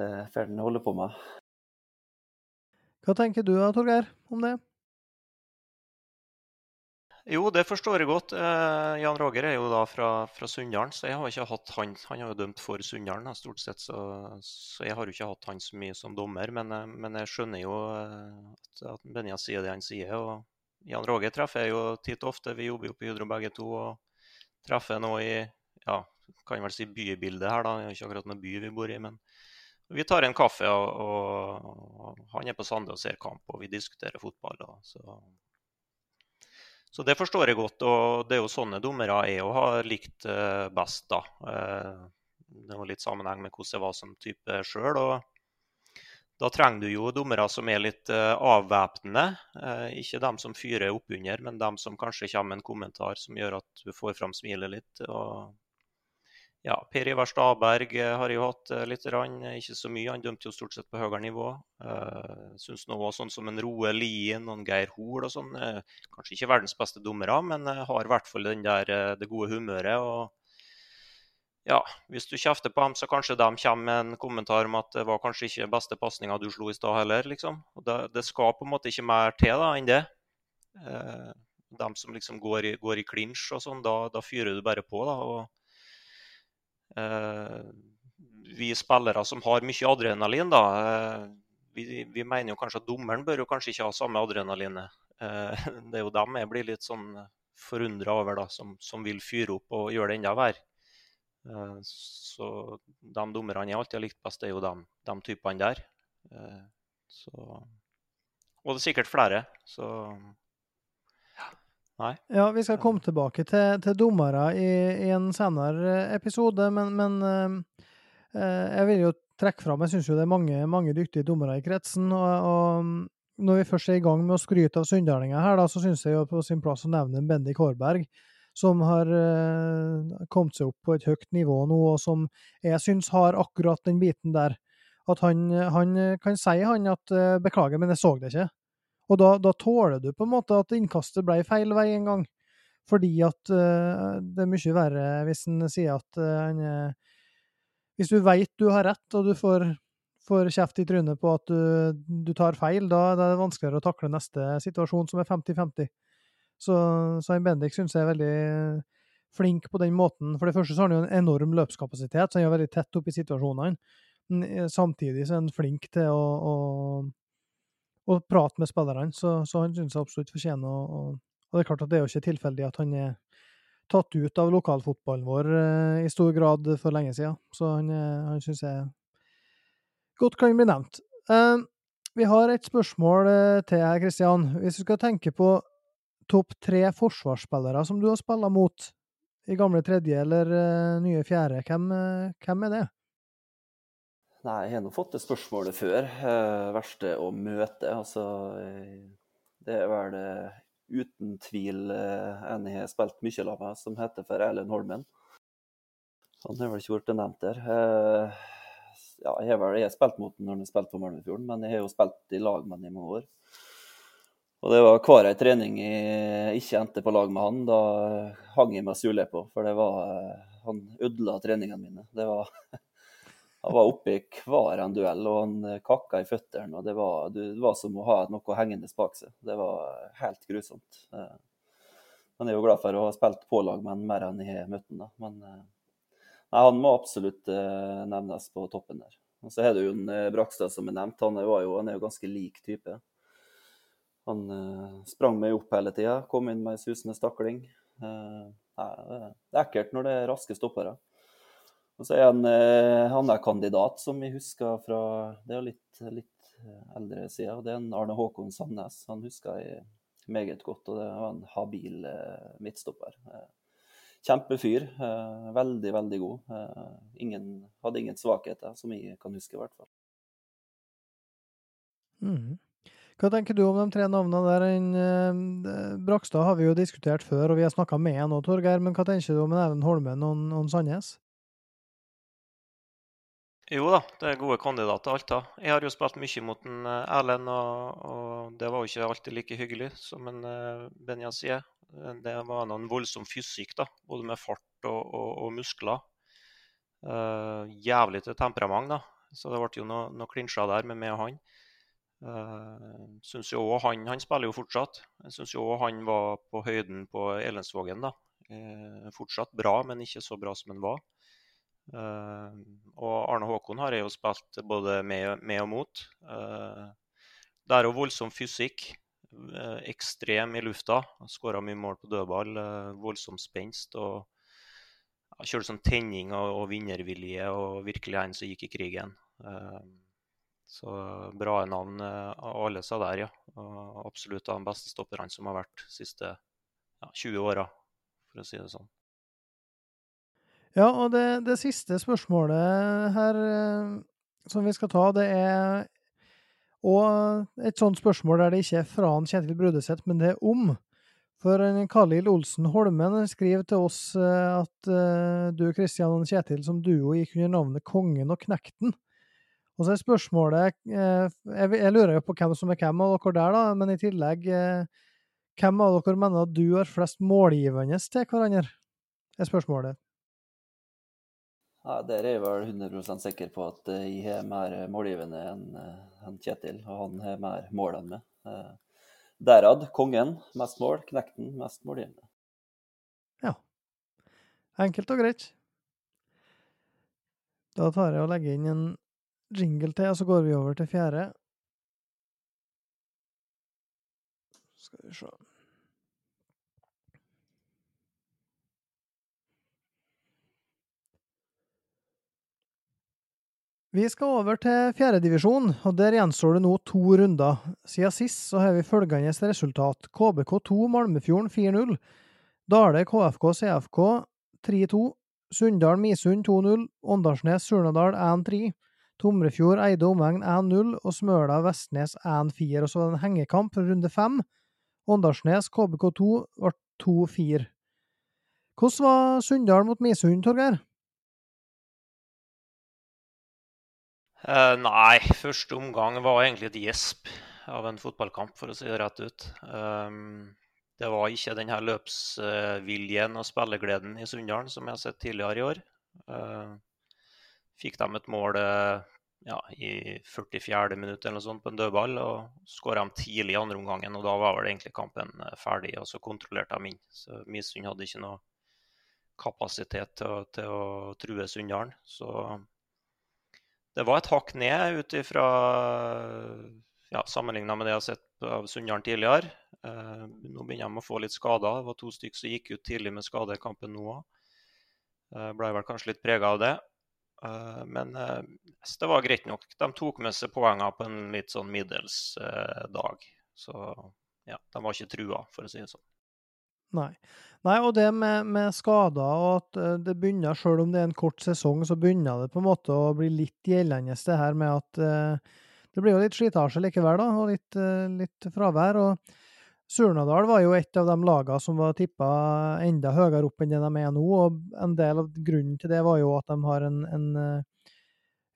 det får han holde på med. Hva tenker du da, Torgeir, om det? Jo, det forstår jeg godt. Eh, Jan Roger er jo da fra, fra Sunndalen, så jeg har ikke hatt han Han har jo dømt for Sunndalen stort sett, så, så, jeg har jo ikke hatt han så mye som dommer. Men, eh, men jeg skjønner jo eh, at, at Benja sier det han sier. og Jan Roger treffer jeg jo titt og ofte. Vi jobber jo på Hydro begge to. og Treffer nå i ja, kan vel si bybildet her, da. Det er ikke akkurat noen by vi bor i. men vi tar en kaffe, og, og han er på Sande og ser kamp, og vi diskuterer fotball. Da, så. så. det forstår jeg godt. Og det er jo sånne dommere jeg òg har likt eh, best, da. Eh, det var litt sammenheng med hvordan jeg var som type sjøl. Da trenger du jo dommere som er litt uh, avvæpnende. Uh, ikke dem som fyrer oppunder, men dem som kanskje kommer med en kommentar som gjør at du får fram smilet litt. Og, ja, per Ivar Staberg har har jo hatt litt, rann, ikke så mye. Han dømte jo stort sett på høyere nivå. Uh, Syns nå sånn som en Roe Lien og en Geir Hoel og sånn, kanskje ikke verdens beste dommere, men har i hvert fall den der, det gode humøret. og ja, hvis du kjefter på dem, så kanskje de kommer med en kommentar om at det var kanskje ikke beste pasninga du slo i stad heller, liksom. Det, det, skal på en måte ikke mer til da enn det. Eh, de som liksom går i, går clinch og sånn, da, da, fyrer du bare på, da. Og eh, vi spillere som har mye adrenalin, da eh, vi, vi, mener jo kanskje at dommeren bør jo kanskje ikke ha samme adrenalinet. Eh, det er jo dem jeg blir litt sånn forundra over, da, som, som vil fyre opp og gjøre det enda verre. Eh, så de dommerne jeg alltid har likt best, er jo de, de typene der. Eh, så, og det er sikkert flere, så Nei. Ja, vi skal komme tilbake til, til dommere i, i, en senere episode, men, men eh, jeg vil jo trekke fram Jeg syns jo det er mange, mange dyktige dommere i kretsen. Og, og når vi først er i gang med å skryte av sunndalendinger her, da, så syns jeg jo på sin plass å nevne Bendik Hårberg som har uh, kommet seg opp på et høyt nivå nå, og som jeg syns har akkurat den biten der. At han, han kan si han at uh, 'beklager, men jeg så det ikke'. Og da, da, tåler du på en måte at innkastet ble feil vei en gang. Fordi at uh, det er mye verre hvis en sier at han Hvis du veit du har rett, og du får, får kjeft i trynet på at du, du tar feil, da, da er det vanskeligere å takle neste situasjon, som er 50-50. Så, Svein Bendik syns jeg er veldig flink på den måten. For det første så har han jo en enorm løpskapasitet, så han er veldig tett opp i situasjonene. Eh, samtidig så er han flink til å, å, å prate med spillerne, så, så han syns jeg absolutt fortjener å Og det er klart at det er jo ikke tilfeldig at han er tatt ut av lokalfotballen vår eh, i stor grad for lenge siden. Så han, eh, han syns jeg godt kan bli nevnt. Eh, vi har et spørsmål til her, Kristian. Hvis du skal tenke på topp tre forsvarsspillere som du har spilt mot i gamle tredje eller uh, nye fjerde, hvem, uh, hvem, er det? Nei, jeg har nå fått det spørsmålet før. Uh, verste å møte. Altså, det er vel uten tvil en jeg har spilt mye sammen med, som heter for Erlend Holmen. Han har vel ikke blitt nevnt der. ja, jeg har vel jeg har spilt mot ham når han har spilt på Malmefjorden, men jeg har jo spilt i lag med ham i mange år. Og det var hver ei trening jeg ikke endte på lag med han, da hang jeg meg sule på. For det var Han ødela treningene mine. Det var Han var oppe i hver en duell, og han kakka i føttene. og det var, det var, som å ha noe hengende bak seg. Det var helt grusomt. Men jeg er jo glad for å ha spilt på lag med han mer enn jeg har møtt han. da. Men nei, han må absolutt eh, nevnes på toppen der. Og så har du jo Brakstad som er nevnt. Han er jo, han er jo ganske lik type. Han sprang meg opp hele tida, kom inn med ei susende stakling. Nei, det er ekkelt når det er raske stoppere. Og så er han, han er kandidat som vi husker fra Det er litt, litt eldre siden. Det er en Arne Håkon Sandnes. Han husker jeg meget godt, og det var en habil midtstopper. Kjempefyr. Veldig, veldig god. Ingen, hadde ingen svakheter, som jeg kan huske, i hvert fall. Mm. Hva tenker du om de tre navnene der? En, eh, Brakstad har vi jo diskutert før, og vi har snakka med han òg, Torgeir. Men hva tenker du om Erlend Holmen og, og Sandnes? Jo da, det er gode kandidater, alt da. Jeg har jo spilt mye mot en eh, Erlend, og, og, det var jo ikke alltid like hyggelig, som en uh, Benja sier. Det var noen voldsom fysikk, da, både med fart og, og, og muskler. Uh, jævlig til temperament, da. Så det ble jo noen noe klinsjer der med meg og han. Uh, synes jo også han, han spiller jo fortsatt. Jeg syns jo han var på høyden på Elensvågen. da. Uh, fortsatt bra, men ikke så bra som han var. Uh, og Arne Håkon har jeg jo spilt både med, med og mot. Uh, det er jo voldsom fysikk. ekstrem i lufta. Skåra mye mål på dødball. voldsom spenst. og Kjørte sånn tenning og, og vinnervilje og virkelig en som gikk i krigen. Uh, så bra navn av eh, alle seg der, ja. Absolutt av de beste stopperne som har vært de siste ja, 20 åra, for å si det sånn. Ja, og det, det siste spørsmålet her eh, som vi skal ta, det er og et sånt spørsmål der det ikke er fra en Kjetil Brudeseth, men det er om. For Kalil Olsen Holmen skriver til oss eh, at du, Kristian og Kjetil, som duo gikk under navnet Kongen og Knekten. Og så er spørsmålet eh, Jeg lurer jo på hvem som er hvem av dere der, da, men i tillegg eh, Hvem av dere mener at du har flest målgivende til hverandre? er spørsmålet. Ja, Der er jeg vel 100% sikker på at eh, jeg har mer målgivende enn Kjetil, og han har mer mål enn meg. Derad kongen mest mål, knekten mest målgivende. Ja. Enkelt og greit. Da tar jeg og legger inn en jingle til, og så går vi over til fjerde. Skal vi se Vi skal over til fjerdedivisjon, og der gjenstår det nå to runder. Siden sist så har vi følgende resultat. KBK2 Malmefjorden 4-0. Dale KFK CFK 3-2. Sunndal Misund 2-0. Åndalsnes Surnadal 1-3. Tomrefjord eide omegn 1-0 og Smøla Vestnes 1-4. Og så var det en hengekamp for runde fem. Åndalsnes KBK2 ble 2-4. Hvordan var Sunndal mot Misund, Torgeir? Uh, nei, første omgang var egentlig et gjesp av en fotballkamp, for å si det rett ut. Um, det var ikke den her løpsviljen og spillegleden i Sunndalen som jeg har sett tidligere i år. Uh, fikk de et mål uh, ja, i 44. minutt eller noe sånt på en dødball. og Skåra de tidlig i andre omgangen, og da var vel egentlig kampen eh, ferdig. og Så kontrollerte de inn. Så Misund hadde ikke noe kapasitet til å, til å true Sunndalen. Så det var et hakk ned ut ifra ja, sammenligna med det jeg har sett av Sunndalen tidligere. Eh, nå begynner de å få litt skader. Det var to stykker som gikk ut tidlig med skade i kampen nå òg. Eh, ble vel kanskje litt prega av det. Eh, men eh, det var greit nok. De tok med seg poengene på en litt sånn middels eh, dag. Så ja, de var ikke trua, for å si det sånn. Nei. Nei, og det med, med skader og at det begynner, selv om det er en kort sesong, så begynner det på en måte å bli litt gjeldende, det her med at det blir jo litt slitasje likevel, da, og litt, litt fravær. og Surnadal var jo et av de lagene som var tippa enda høyere opp enn det de er nå. og En del av grunnen til det var jo at de har en, en eh,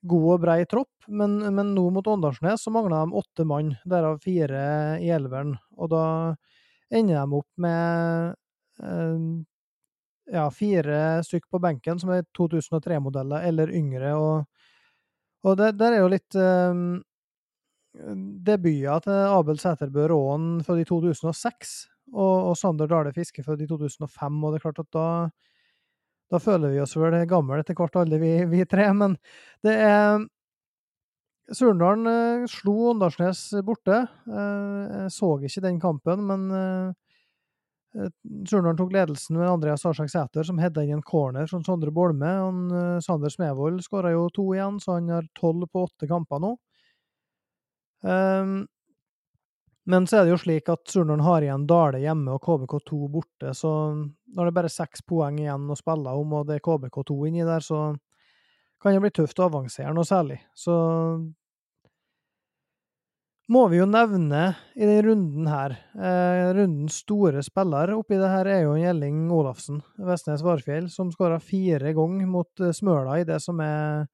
god og brei tropp. Men, men nå mot Åndalsnes så mangla de åtte mann, derav fire i elveren. Og da ender de opp med eh, ja, fire stykk på benken som er 2003-modeller eller yngre. Og, og det der er jo litt eh, debuter til Abel Sæterbø Råen fra i 2006 og, og Sander Dale Fiske fra i 2005. og det er klart at da, da føler vi oss vel gamle etter hvert, alle vi, vi, tre. Men det er Surndalen eh, slo Åndalsnes borte. Eh, jeg så ikke den kampen, men eh, Surndalen tok ledelsen med Andreas Arsek Sæter, som hedda inn en corner fra Sondre Bolme. Eh, Sander Smevold skåra jo to igjen, så han har tolv på åtte kamper nå. Um, men så er det jo slik at Surnadal har igjen Dale hjemme og KBK2 borte, så det er bare seks poeng igjen å spille om, og det er KBK2 inni der, så kan det bli tøft å avansere noe særlig. Så må vi jo nevne i denne runden her eh, Rundens store spiller oppi det her er jo Gjelling Olafsen, Vestnes Varfjell, som skåra fire ganger mot eh, Smøla i det som er,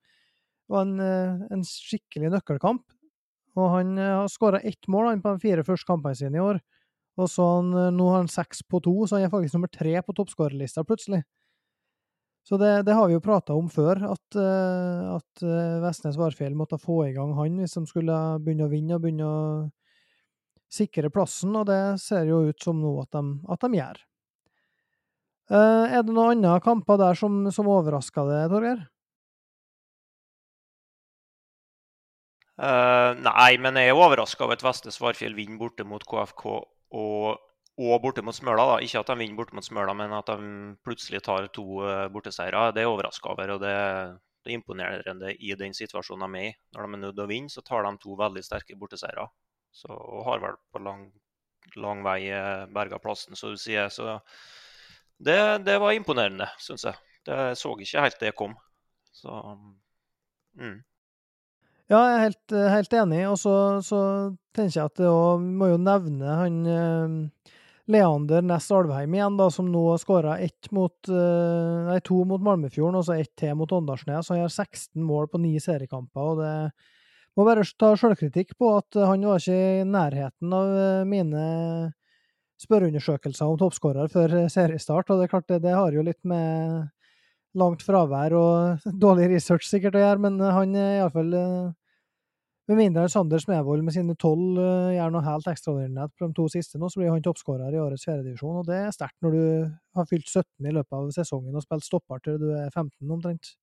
var en, eh, en skikkelig nøkkelkamp. Og han eh, har skåra ett mål han, på de fire første kampene sine i år. Og så han, eh, nå har han seks på to, så han er faktisk nummer tre på toppskårerlista plutselig. Så det, det, har vi jo prata om før, at, uh, at Vestnes Varfjell måtte få i gang han hvis de skulle begynne å vinne og begynne å sikre plassen, og det ser jo ut som nå at de, at de gjør. Er det noen andre kamper der som, som overrasker deg, Torgeir? Nei, men jeg er overraska over at Vestnes Svarfjell vinner borte mot KFK og og borte mot Smøla. da. Ikke at de vinner borte mot Smøla, men at de plutselig tar to uh, borteseiere. Det er overraska over. og det, det er imponerende i den situasjonen de er i. Når de er nødt til å vinne, så tar de to veldig sterke borteseiere. Så, og har vel på lang, lang vei uh, berga plassen, så du sier. Så det, det var imponerende, syns jeg. Det så ikke helt det kom. Så mm. Ja, jeg er helt, helt enig. Og så, så, tenker jeg at det òg må jo nevne han eh, Leander Næss Alvheim igjen, da, som nå skåra ett eh, to mot Malmefjorden og så ett til mot Åndalsnes. Han har 16 mål på ni seriekamper. og det må bare ta sjølkritikk på at han var ikke i nærheten av eh, mine spørreundersøkelser om toppskårer før seriestart. Og det er klart, det, det har jo litt med langt fravær og dårlig research sikkert å gjøre, men han er iallfall med mindre Sander Smevold med sine tolv uh, gjør noe helt ekstraordinært på de to siste nå, så blir han toppskårer i årets fjerdedivisjon. Og det er sterkt når du har fylt 17 i løpet av sesongen og spilt stopper til du er 15 omtrent.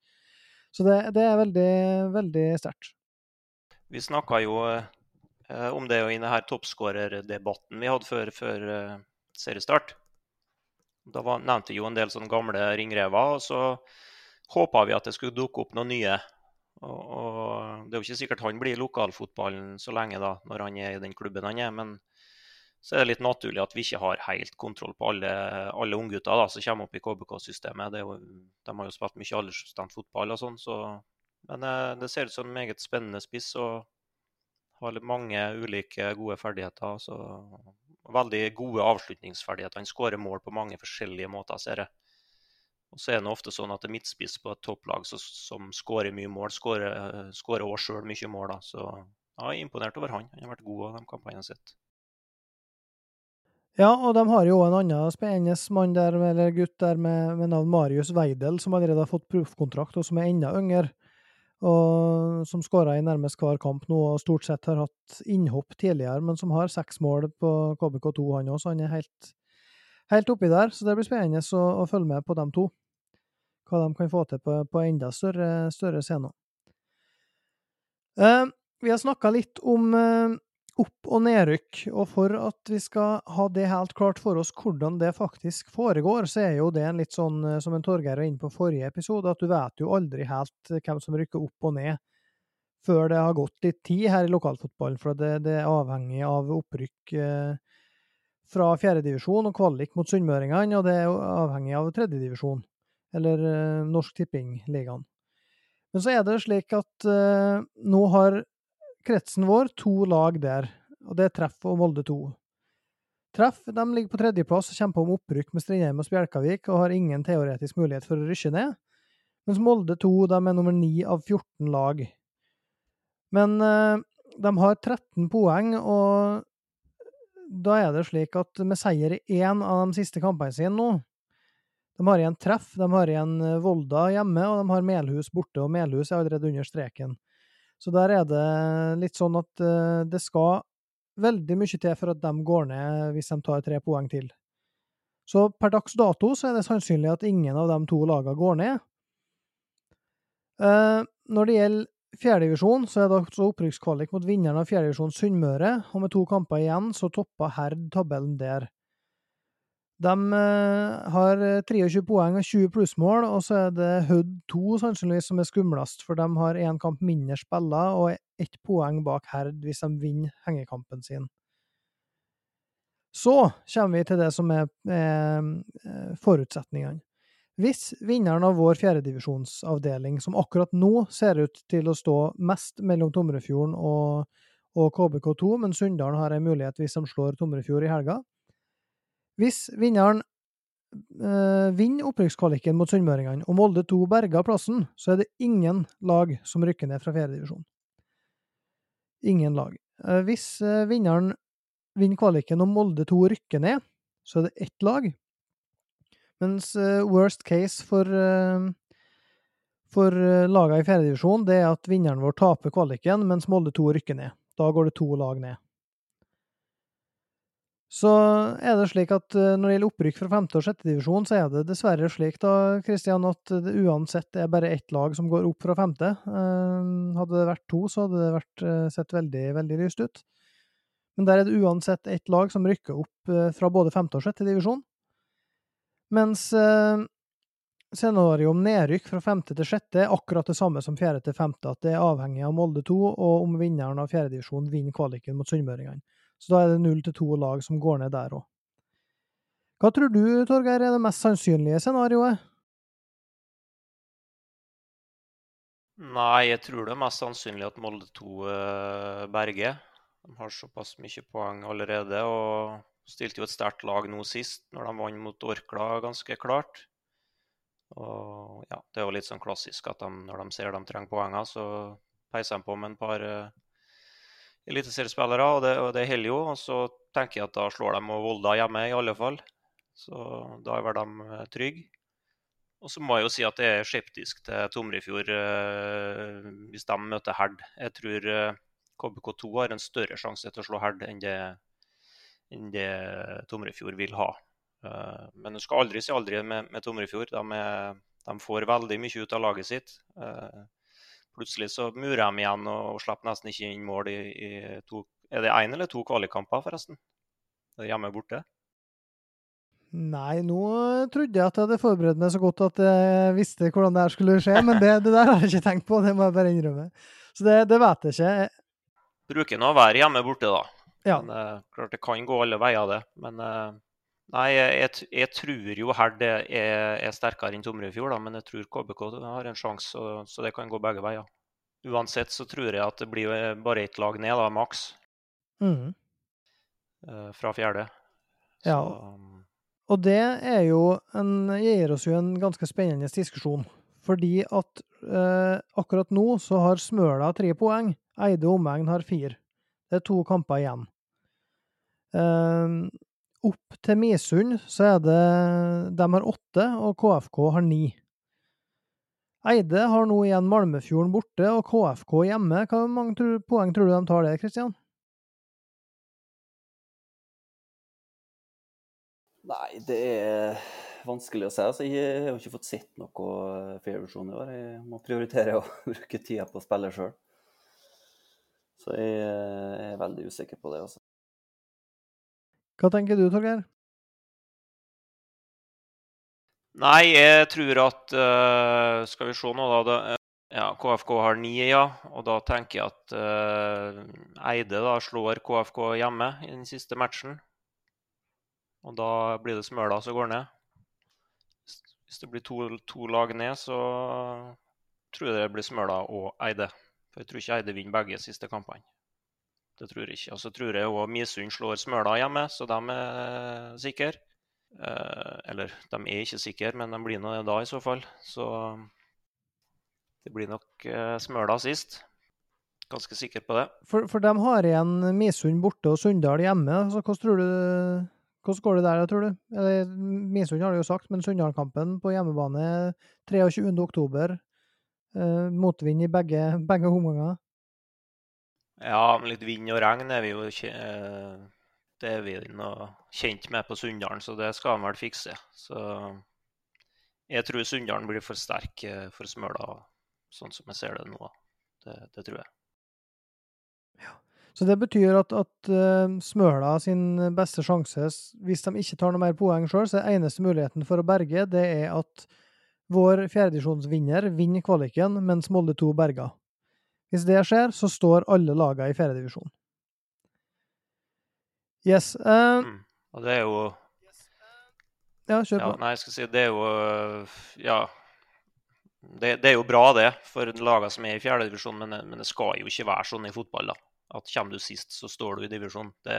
Så det, det er veldig, veldig sterkt. Vi snakka jo uh, om det i denne toppskårerdebatten vi hadde før, før uh, seriestart. Da var, nevnte vi jo en del sånne gamle ringrever, og så håpa vi at det skulle dukke opp noen nye og, og, Det er jo ikke sikkert han blir i lokalfotballen så lenge da, når han er i den klubben han er. Men så er det litt naturlig at vi ikke har helt kontroll på alle, alle unggutter som kommer opp i KBK-systemet. De har jo spilt mye aldersbestemt fotball og sånn. Så, men eh, det ser ut som en meget spennende spiss og har mange ulike gode ferdigheter. Så, veldig gode avslutningsferdigheter. Han skårer mål på mange forskjellige måter, ser jeg. Og så er det ofte sånn at det er midtspiss på et topplag så, som skårer mye mål, skårer òg sjøl mye mål. da. Så ja, jeg er imponert over han. Han har vært god av de kampene sine. Ja, og de har jo en annen spennende mann der, eller gutt der med, med navn Marius Weidel, som allerede har fått proffkontrakt, og som er enda yngre. Og som skåra i nærmest hver kamp nå, og stort sett har hatt innhopp tidligere, men som har seks mål på KBK2, han òg, så han er helt, helt oppi der. Så det blir spennende å, å følge med på dem to hva de kan få til på, på enda større, større scener. Eh, vi har snakka litt om eh, opp- og nedrykk, og for at vi skal ha det helt klart for oss hvordan det faktisk foregår, så er jo det en litt sånn eh, som en Torgeir var inne på forrige episode, at du vet jo aldri helt hvem som rykker opp og ned før det har gått litt tid her i lokalfotballen, for det, det er avhengig av opprykk eh, fra fjerdedivisjon og kvalik mot sunnmøringene, og det er avhengig av tredjedivisjon eller uh, Norsk Tipping-ligaen. Men så er det slik at uh, nå har kretsen vår to lag der, og det er Treff og Molde 2. Treff de ligger på tredjeplass og kjemper om opprykk med Strindheim og Spjelkavik og har ingen teoretisk mulighet for å rykke ned, mens Molde 2 de er nummer 9 av 14 lag. Men uh, de har 13 poeng, og da er det slik at med seier i én av de siste kampene sine nå, de har igjen treff, de har igjen eh, Volda hjemme, og de har Melhus borte, og Melhus er allerede under streken. Så der er det litt sånn at uh, det skal veldig mye til for at de går ned hvis de tar tre poeng til. Så per dags dato så er det sannsynlig at ingen av de to lagene går ned. Uh, når det gjelder fjerdedivisjon så er det også opprykkskvalik mot vinneren av fjerdedivisjon Sunnmøre, og med to kamper igjen så topper Herd tabellen der. De eh, har 23 poeng og 20 plussmål, og så er det Hud 2 sannsynligvis som er skumlest, for de har én kamp mindre spilla og ett poeng bak Herd hvis de vinner hengekampen sin. Så kommer vi til det som er, er forutsetningene. Hvis vinneren av vår fjerdedivisjonsavdeling, som akkurat nå ser ut til å stå mest mellom Tomrefjorden og, og KBK2, men Sunndalen har en mulighet hvis de slår Tomrefjord i helga Hvis vinneren øh, vinner opprykkskvaliken mot sunnmøringene, og Molde 2 berger plassen, så er det ingen lag som rykker ned fra fjerdedivisjon. Ingen lag. Eh, hvis øh, vinneren vinner kvaliken og Molde 2 rykker ned, så er det ett lag mens worst case for, for lagene i fjerdedivisjon, det er at vinneren vår taper kvaliken, mens Molde 2 rykker ned. Da går det to lag ned. Så er det slik at når det gjelder opprykk fra femte og sjettedivisjon, så er det dessverre slik da, Kristian, at det uansett er bare ett lag som går opp fra femte. Hadde det vært to, så hadde det vært, sett veldig, veldig lyst ut. Men der er det uansett ett lag som rykker opp fra både femte og sjettedivisjon. Mens scenario om nedrykk fra femte til sjette er akkurat det samme som fjerde til femte, at det er avhengig av Molde 2 og om vinneren av fjerdedivisjon vinner kvaliken mot sunnmøringene. Så da er det null til to lag som går ned der òg. Hva tror du, Torgeir, er det mest sannsynlige scenarioet? Nei, jeg tror det er mest sannsynlig at Molde 2 uh, berger. De har såpass mye poeng allerede. og Stilte jo et sterkt lag nå sist, når de vant mot Orkla ganske klart. Og ja, Det er jo litt sånn klassisk at de, når de ser de trenger poenger, så peiser de på med en par uh, eliteseriespillere, og det, og det holder jo. Og så tenker jeg at da slår de og Volda hjemme, i alle fall. Så da er vel de uh, trygge. Og så må jeg jo si at jeg er skeptisk til Tomrefjord eh, hvis de møter Herd. Jeg tror eh, KBK2 har en større sjanse til å slå Herd enn det enn det Tomrefjord vil ha. Eh, men du skal aldri si aldri med, med Tomrefjord. De, er, de, får veldig mye ut av laget sitt. Eh, plutselig så murer de igjen og, og slipper nesten ikke inn mål i, i to Er det én eller to kvalikkamper, forresten? Er det hjemme borte? Nei, nå trodde jeg at jeg hadde forberedt meg så godt at jeg visste hvordan det her skulle skje, men det, det der har jeg ikke tenkt på, det må jeg bare innrømme. Så det, det vet jeg ikke. Bruker nå å være hjemme borte, da. Ja. Men, uh, klart det kan gå alle veier, det. Men uh, nei, jeg, jeg, tror jo Herd er, er, sterkere enn Tomrefjord, men jeg tror KBK har en sjanse, så, så, det kan gå begge veier. Uansett så tror jeg at det blir bare ett lag ned, da, maks. Mm. Uh, fra fjerde. Så, ja. Og det er jo en, gir oss jo en ganske spennende diskusjon. Fordi at akkurat nå så har Smøla tre poeng, Eide omegn har fire. Det er to kamper igjen. Uh, opp til Misund så er det De har åtte, og KFK har ni. Eide har nå igjen Malmefjorden borte og KFK hjemme. Hvor mange poeng tror du de tar det, Kristian? Nei, det er vanskelig å si. Altså, jeg har ikke fått sett noe fairvisjon i år. Jeg må prioritere å bruke tida på å spille sjøl. Så jeg er veldig usikker på det. altså. Hva tenker du, Torgeir? Nei, jeg tror at uh, Skal vi se nå, da. Det, ja, KFK har ni, ja. Og da tenker jeg at uh, Eide da slår KFK hjemme i den siste matchen. Og da blir det Smøla som går ned. Hvis det blir to, to lag ned, så tror jeg det blir Smøla og Eide. For jeg tror ikke Eide vinner begge siste kampene. Det tror jeg ikke. Og så tror jeg òg Misund slår Smøla hjemme, så de er sikre. Eh, eller, de er ikke sikre, men de blir nå det da i så fall. Så det blir nok eh, Smøla sist. Ganske sikker på det. For, for de har igjen Misund borte og Sunndal hjemme. så hvordan tror du hvordan går det der, tror du? Misund har det jo sagt, men Sunndal-kampen på hjemmebane 23.10. Eh, motvind i begge, begge omganger. Ja, med litt vind og regn er vi jo uh, det er vi kjent med på Sunndalen, så det skal han vel fikse. Så jeg tror Sunndalen blir for sterk uh, for Smøla, sånn som jeg ser det nå. Det, det tror jeg. Så det betyr at, at uh, Smøla sin beste sjanse, hvis de ikke tar noe mer poeng sjøl, så er eneste muligheten for å berge, det er at vår fjerdedivisjonsvinner vinner kvaliken, mens Molde 2 berger. Hvis det skjer, så står alle lagene i fjerdedivisjon. Yes. Uh, mm. Og det er jo Ja, kjør på. Ja, nei, jeg skal si det er jo Ja. Det, det er jo bra, det, for lagene som er i fjerdedivisjon, men, men det skal jo ikke være sånn i fotball, da. At kommer du sist, så står du i divisjon. Det,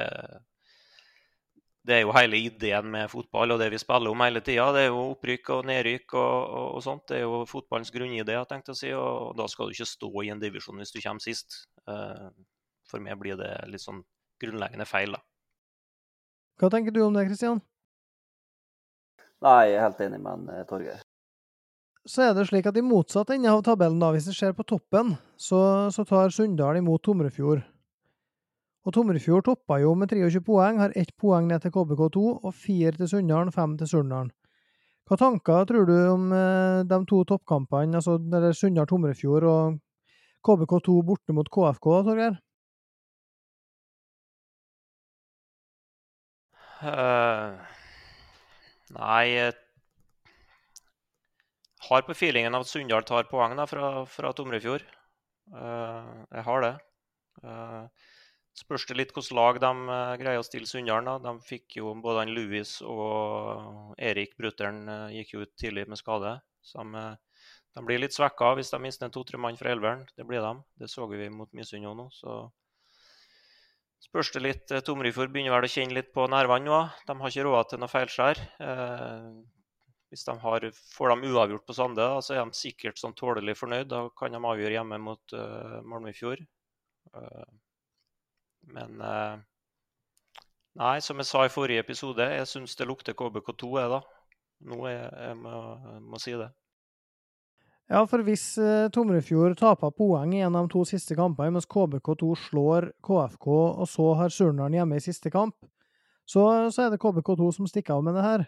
det, er jo hele ideen med fotball og det vi spiller om hele tida. Det er jo opprykk og nedrykk og, og, og, sånt. Det er jo fotballens grunnidé, jeg tenkte å si. Og da skal du ikke stå i en divisjon hvis du kommer sist. Eh, for meg blir det litt sånn grunnleggende feil, da. Hva tenker du om det, Kristian? Nei, jeg er helt enig med en, Torgeir så er det slik at i motsatt ende av tabellen, da, hvis det ser på toppen, så, så tar Sunndal imot Tomrefjord. Og Tomrefjord toppa jo med 23 poeng, har ett poeng ned til KBK2 og fire til Sunndalen, fem til Surndalen. Hva tanker tror du om eh, de to toppkampene, altså Sunndal-Tomrefjord og KBK2 borte mot KFK, Torgeir? Uh, nei, har på feelingen at Sunndal tar poeng da, fra, fra Tomrefjord. Uh, jeg har det. Uh, Spørs det litt hvilket lag de uh, greier å stille Sunndalen. De fikk jo både han Louis og Erik Brutter'n uh, gikk jo ut tidlig med skade. Så de, uh, de blir litt svekka hvis de mister to-tre mann fra elveren. Det blir de. Det så vi mot Misund nå. Så spørs det litt. Tomrifjord begynner vel å kjenne litt på nervene nå. De har ikke råd til noe feilskjær. Hvis de har, får dem uavgjort på Sande, så er de sikkert sånn tålelig fornøyd. Da kan de avgjøre hjemme mot Malmöfjord. Uh, men eh, Nei, som jeg sa i forrige episode, jeg syns det lukter KBK2, jeg, da. Nå jeg, jeg må, må si det. Ja, for hvis uh, Tomrefjord taper poeng i en av de to siste kampene, mens KBK2 slår KFK, og så har Surnadal hjemme i siste kamp, så, så, er det KBK2 som stikker av med det her.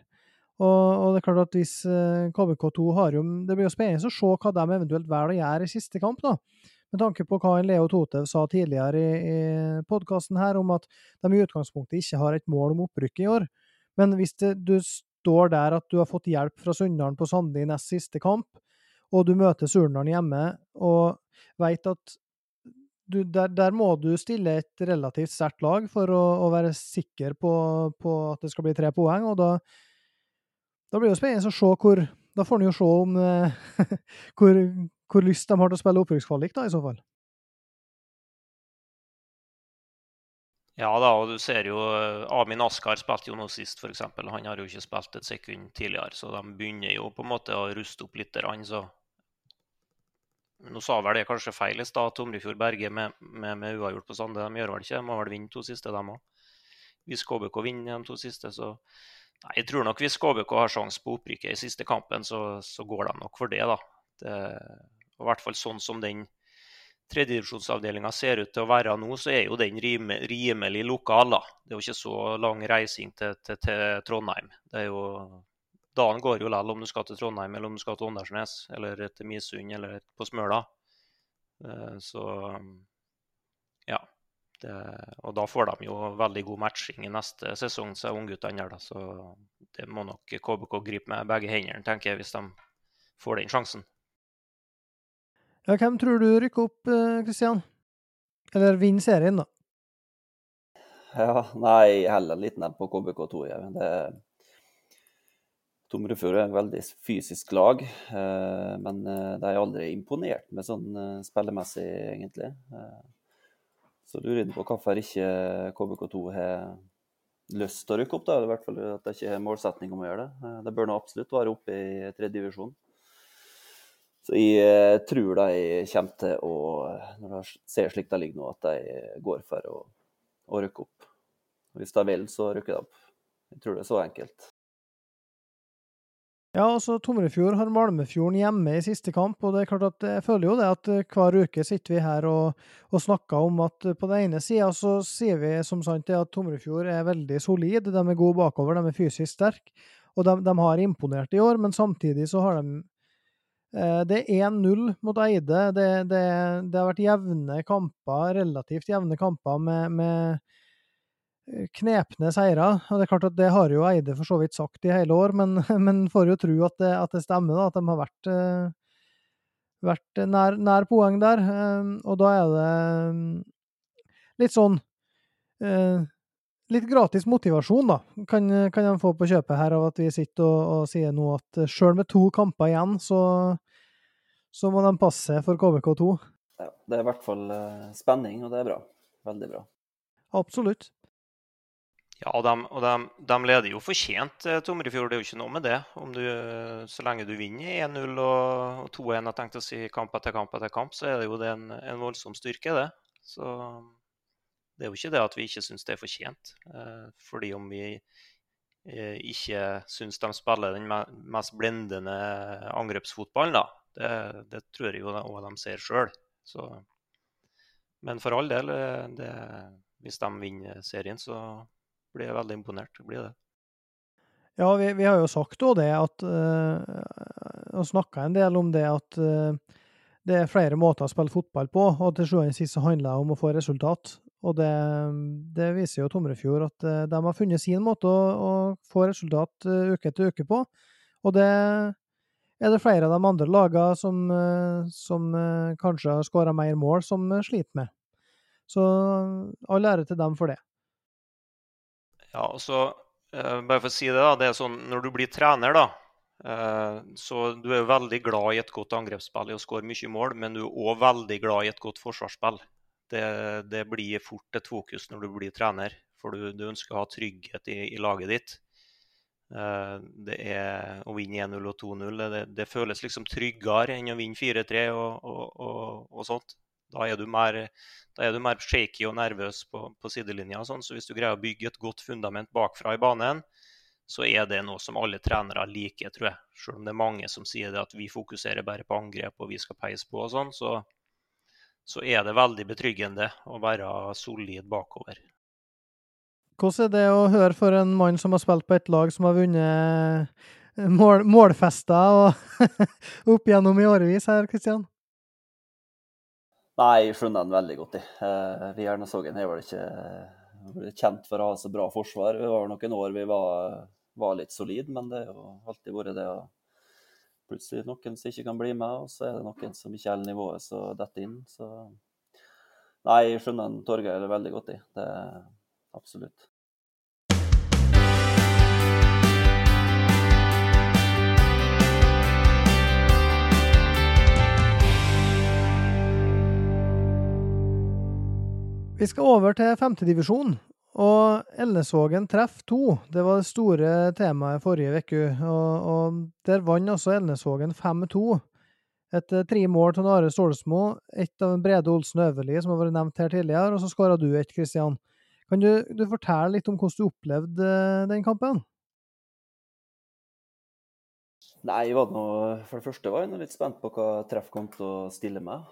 Og, og det er klart at hvis uh, KBK2 har jo Det blir jo spennende å se hva de eventuelt velger å gjøre i siste kamp, da. Med tanke på hva Leo Totev sa tidligere i, i podkasten her, om at de i utgangspunktet ikke har et mål om opprykk i år. Men hvis det, du står der at du har fått hjelp fra Sunndalen på Sande i nest siste kamp, og du møter Surnadal hjemme og veit at du, der, der, må du stille et relativt sterkt lag for å, å være sikker på, på, at det skal bli tre poeng. og da, da blir det spennende å se hvor Da får en jo se om hvor, hvor lyst de har til å spille opprykkskvalik, da, i så fall. Ja da, og du ser jo eh, Amin Askar spilte jo nå sist, f.eks. Han har jo ikke spilt et sekund tidligere, så de begynner jo på en måte å ruste opp litt. Så nå sa vel det kanskje feil i stad, Tomrefjord Berge med, med, med, uavgjort på Sande. De gjør vel ikke De må vel vinne to siste, dem òg. Hvis KBK vinner de to siste, så Nei, jeg tror nok hvis KBK har sjanse på opprykket i siste kampen, så, så, går de nok for det, da. Det, og i hvert fall sånn som den tredjedivisjonsavdelinga ser ut til å være nå, så er jo den rime, rimelig lokal. da. Det er jo ikke så lang reising til, til, til Trondheim. Det er jo, Dagen går jo likevel om du skal til Trondheim, eller om du skal til Åndalsnes, eller til Misund, eller på Smøla. Eh, så ja. Det, og da får de jo veldig god matching i neste sesong, så ungguttene der. Så det må nok KBK gripe med begge hendene, tenker jeg, hvis de får den sjansen. Ja, hvem tror du rykker opp, Kristian? Eh, Eller vinner serien, da? Ja, nei, heller litt ned på KBK2. Ja. Tomrefjord er en veldig fysisk lag, eh, men eh, de er aldri imponert med sånn spillemessig, egentlig. Så lurer jeg på hvorfor ikke KBK2 har lyst til å rykke opp. da, I hvert fall at det ikke er målsetning om å gjøre det. Det bør nå absolutt være oppe i tredje divisjon. Så jeg eh, tror de kommer til å, når de ser slik det ligger nå, at de går for å, å rykke opp. Hvis de vil, så rykker de opp. Jeg tror det er så enkelt. Ja, altså Tomrefjord har Malmefjorden hjemme i siste kamp, og det er klart at jeg føler jo det at eh, hver uke sitter vi her og, og snakker om at på den ene sida så sier vi som sant det at Tomrefjord er veldig solid, de er gode bakover, de er fysisk sterke, og de, de har imponert i år, men samtidig så har de Eh, det er 1-0 mot Eide. Det, det, det, har vært jevne kamper, relativt jevne kamper med, med eh, knepne seire. Og det er klart at det har jo Eide for så vidt sagt i hele år, men, men får jo tro at det, at det stemmer, da, at de har vært, eh, vært nær, nær, poeng der. Og da er det litt sånn litt gratis motivasjon da, kan, kan de få på kjøpet her av at vi sitter og, og sier nå at eh, sjøl med to kamper igjen, så, så må de passe for KBK2. Ja, det er i hvert fall uh, spenning, og det er bra. Veldig bra. Absolutt. Ja, og de, og de, de leder jo fortjent, eh, Tomrefjord. Det er jo ikke noe med det. Du, så lenge du vinner 1-0 og, og 2-1, jeg tenkte å si kamp etter kamp etter kamp, så er det jo det en, en voldsom styrke, det. Så det er jo ikke det at vi ikke syns det er fortjent. Eh, fordi om vi eh, ikke syns de spiller den mest blendende angrepsfotballen, da. Det, det tror jeg jo òg de ser sjøl. Men for all del, eh, det, hvis de vinner serien, så blir jeg veldig imponert. blir det. Ja, vi, vi har jo sagt òg det at uh, Og snakka en del om det at uh, det er flere måter å spille fotball på, og til sjuende og sist handler det om å få resultat. Og det, det, viser jo Tomrefjord at eh, de har funnet sin måte å, å, få resultat eh, uke etter uke på. Og det er det flere av de andre lagene som, eh, som kanskje har skåra mer mål, som sliter med. Så all ære til dem for det. Ja, og så bare for å si det, da. Det er sånn når du blir trener, da. Så du er veldig glad i et godt angrepsspill i å skåre mye mål, men du er òg veldig glad i et godt forsvarsspill det, det, blir fort et fokus når du blir trener. For du, du ønsker å ha trygghet i, i laget ditt. Uh, det er Å vinne 1-0 og 2-0 det, det, føles liksom tryggere enn å vinne 4-3 og, og, og, og, sånt. Da er, du mer, er du mer shaky og nervøs på, på sidelinja. Sånn. Så hvis du greier å bygge et godt fundament bakfra i banen, så er det noe som alle trenere liker, tror jeg. Selv om det er mange som sier at vi fokuserer bare på angrep og vi skal peise på og sånn, så, så er det veldig betryggende å være solid bakover. Hvordan er det å høre for en mann som har spilt på et lag som har vunnet eh, mål, målfester og opp gjennom i årevis her, Kristian? Nei, jeg skjønner den veldig godt. Eh, vi Ernesågen er vel ikke eh, kjent for å ha så bra forsvar. Det var noen år vi var, var litt solide, men det har alltid vært det å plutselig noen som ikke kan bli med, og så er det noen som ikke holder nivået så detter inn. Så nei, jeg skjønner Torgeir veldig godt i. Det er absolutt. Vi skal over til femtedivisjon, og Elnesvågen treff to, det var det store temaet forrige uke. Og, og, der vant også Elnesvågen 5-2. Etter tre mål til Are Stålsmo, ett av Brede Olsen Øverli, som har vært nevnt her tidligere, og så skåra du et, Kristian. Kan du, du, fortelle litt om hvordan du opplevde eh, den kampen? Nei, noe, For det første var jeg litt spent på hva treff kom til å stille med.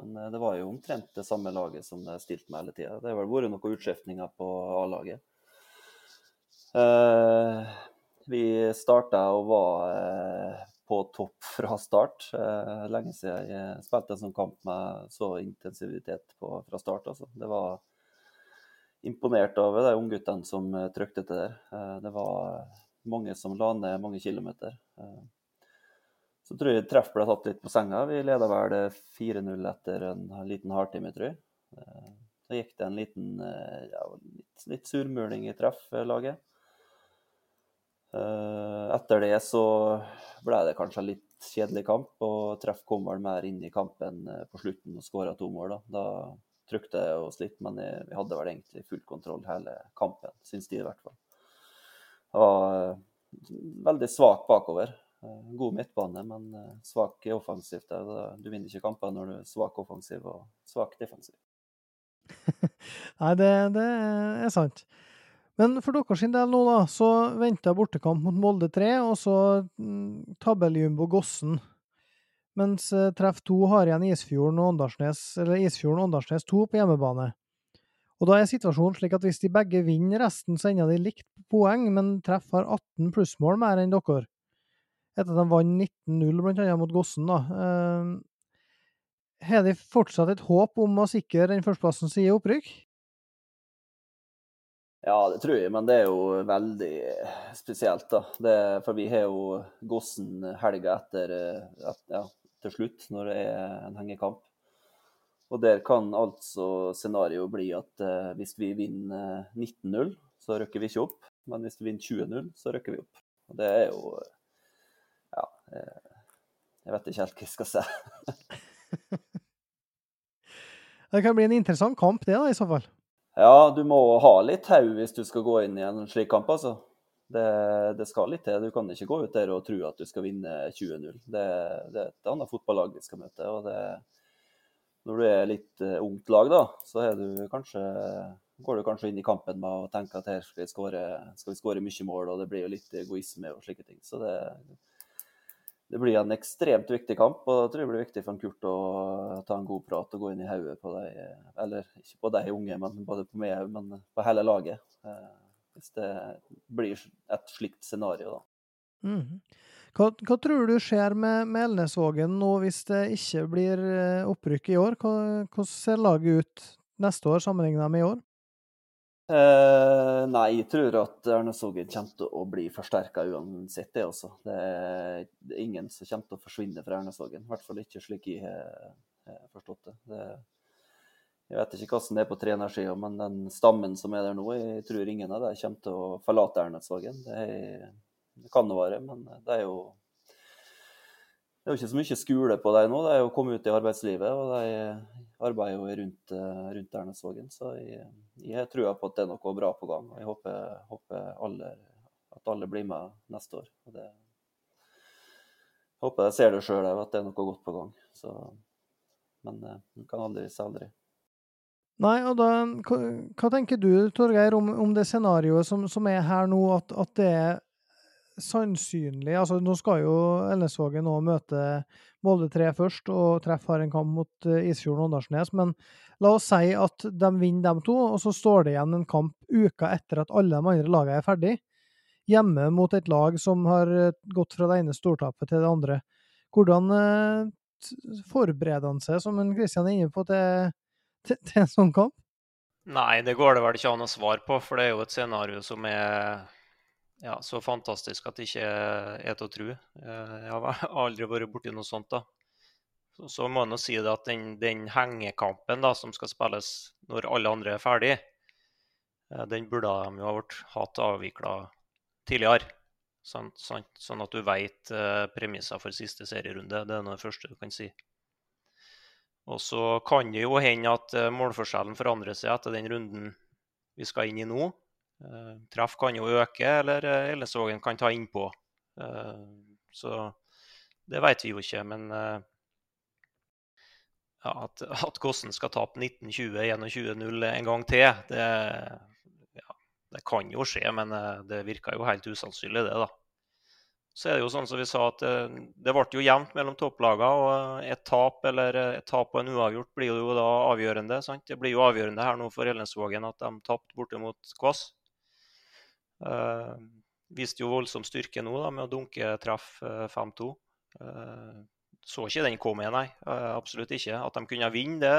Eh, men eh, det var jo omtrent det samme laget som det stilte med hele tida. Det har vel vært noen utskiftninger på A-laget. Eh, vi starta og var eh, på topp fra start. lenge siden jeg spilte en sånn kamp med så intensivitet på, fra start. Altså. Det var imponert over de ungguttene som trykte til der. det var mange som la ned mange kilometer. Så tror jeg treff ble tatt litt på senga. Vi leda vel 4-0 etter en liten halvtime, tror jeg. Eh, så gikk det en liten eh, ja, litt, litt surmuling i trefflaget. Eh, etter det så ble det kanskje en litt kjedelig kamp, og treff kom vel mer inn i kampen på slutten og skåra to mål. Da, da trykte jeg oss litt, men vi hadde vel egentlig full kontroll hele kampen, syns de i hvert fall. Det var veldig svak bakover. Eh, god midtbane, men eh, svak offensivt. Du vinner ikke kamper når du er svak offensiv og svak defensiv. Nei, det, det, er sant. Men for deres del nå, da, så venter bortekamp mot Molde 3, og så mm, tabelljumbo Gossen. Mens eh, treff 2 har igjen Isfjorden og Åndalsnes, eller Isfjorden Åndalsnes 2 på hjemmebane. Og da er situasjonen slik at hvis de begge vinner resten, så ender de likt poeng, men treff har 18 plussmål mer enn dere. Etter at de vant 19-0 blant annet mot Gossen. da. Eh, Har de fortsatt et håp om å sikre den førsteplassen som gir opprykk? Ja, det tror jeg, men det er jo veldig spesielt, da. Det, for vi har jo Gossen helga etter, ja, til slutt, når det er en hengekamp. Og der kan altså scenarioet bli at uh, hvis vi vinner 19-0, så rykker vi ikke opp. Men hvis vi vinner 20-0, så rykker vi opp. Og det er jo. Jeg vet ikke helt hva jeg skal si. det kan bli en interessant kamp, det, da, i så fall. Ja, du må ha litt tau hvis du skal gå inn i en slik kamp, altså. Det, det, skal litt til. Du kan ikke gå ut der og tro at du skal vinne 20-0. Det, det, er et annet fotballag vi skal møte. og det, Når du er litt uh, ungt lag, da, så du kanskje, går du kanskje inn i kampen med å tenke at her skal vi skåre mye mål, og det blir jo litt egoisme og slike ting. Så det, det blir en ekstremt viktig kamp, og jeg tror det blir viktig for Kurt å ta en god prat og gå inn i hodet på de Eller ikke på de unge, men både på meg men på hele laget. Eh, hvis det blir et slikt scenario, da. Mm. Hva, hva, tror du skjer med, med Elnesvågen nå hvis det ikke blir eh, opprykk i år? Hvordan ser laget ut neste år sammenlignet med i år? Eh, nei, jeg tror at Ernestågen kommer til å bli forsterka uansett, det også. Det er, er, ingen som kommer til å forsvinne fra Ernestågen. I hvert fall ikke slik jeg har forstått det. det. Jeg vet ikke hvordan det er på trenersida, men den stammen som er der nå, jeg tror ingen av dem kommer til å forlate Ernestågen. Det, det kan det være, men det er jo det er jo ikke så mye skole på dem nå. De er jo kommet ut i arbeidslivet, og de arbeider jo rundt, rundt Ernestågen. Så jeg, jeg tror på at det er noe bra på gang. og Jeg håper, håper alle, at alle blir med neste år. Og det, jeg håper jeg ser det sjøl òg, at det er noe godt på gang. Så, men man eh, kan aldri si aldri. Nei, og da, hva, hva tenker du, Torgeir, om, om det scenarioet som, som, er her nå, at, at det er sannsynlig altså Nå skal jo Elnesvågen nå møte Molde 3 først, og Treff har en kamp mot uh, Isfjorden og Åndalsnes. Men la oss si at de vinner dem to, og så står det igjen en kamp uka etter at alle de andre lagene er ferdig. Hjemme mot et lag som har uh, gått fra det ene stortapet til det andre. Hvordan uh, forbereder han seg, som Kristian er inne på, til, til, til en sånn kamp? Nei, det går det vel ikke an å svare på, for det er jo et scenario som er ja, så fantastisk at det ikke er til å tro. Eh, jeg har aldri vært borti noe sånt. da. Så, må man si det at den, den hengekampen da, som skal spilles når alle andre er ferdig, eh, den burde de jo ha hatt avvikla tidligere. Sånn, sånn, sånn, at du vet eh, premisser for siste serierunde. Det er noe det første du kan si. Og så kan det jo hende at målforskjellen forandrer seg etter den runden vi skal inn i nå. Eh, treff kan jo øke, eller eh, Ellesvågen kan ta innpå. Eh, så det vet vi jo ikke. Men ja, at, at Kossen skal tape 1920-21-0 en gang til, det, ja, det, kan jo skje. Men det virker jo helt usannsynlig, det, da. Så er det jo sånn som vi sa, at det, ble jo jevnt mellom topplagene. Og et tap eller et tap og en uavgjort blir jo da avgjørende. Sant? Det blir jo avgjørende her nå for Ellensvågen at de tapte borte mot Kvass. Uh, viste jo voldsom styrke nå da, med å dunke treff 5-2. Uh, så ikke den komme, nei. Uh, absolutt ikke. At de kunne vinne,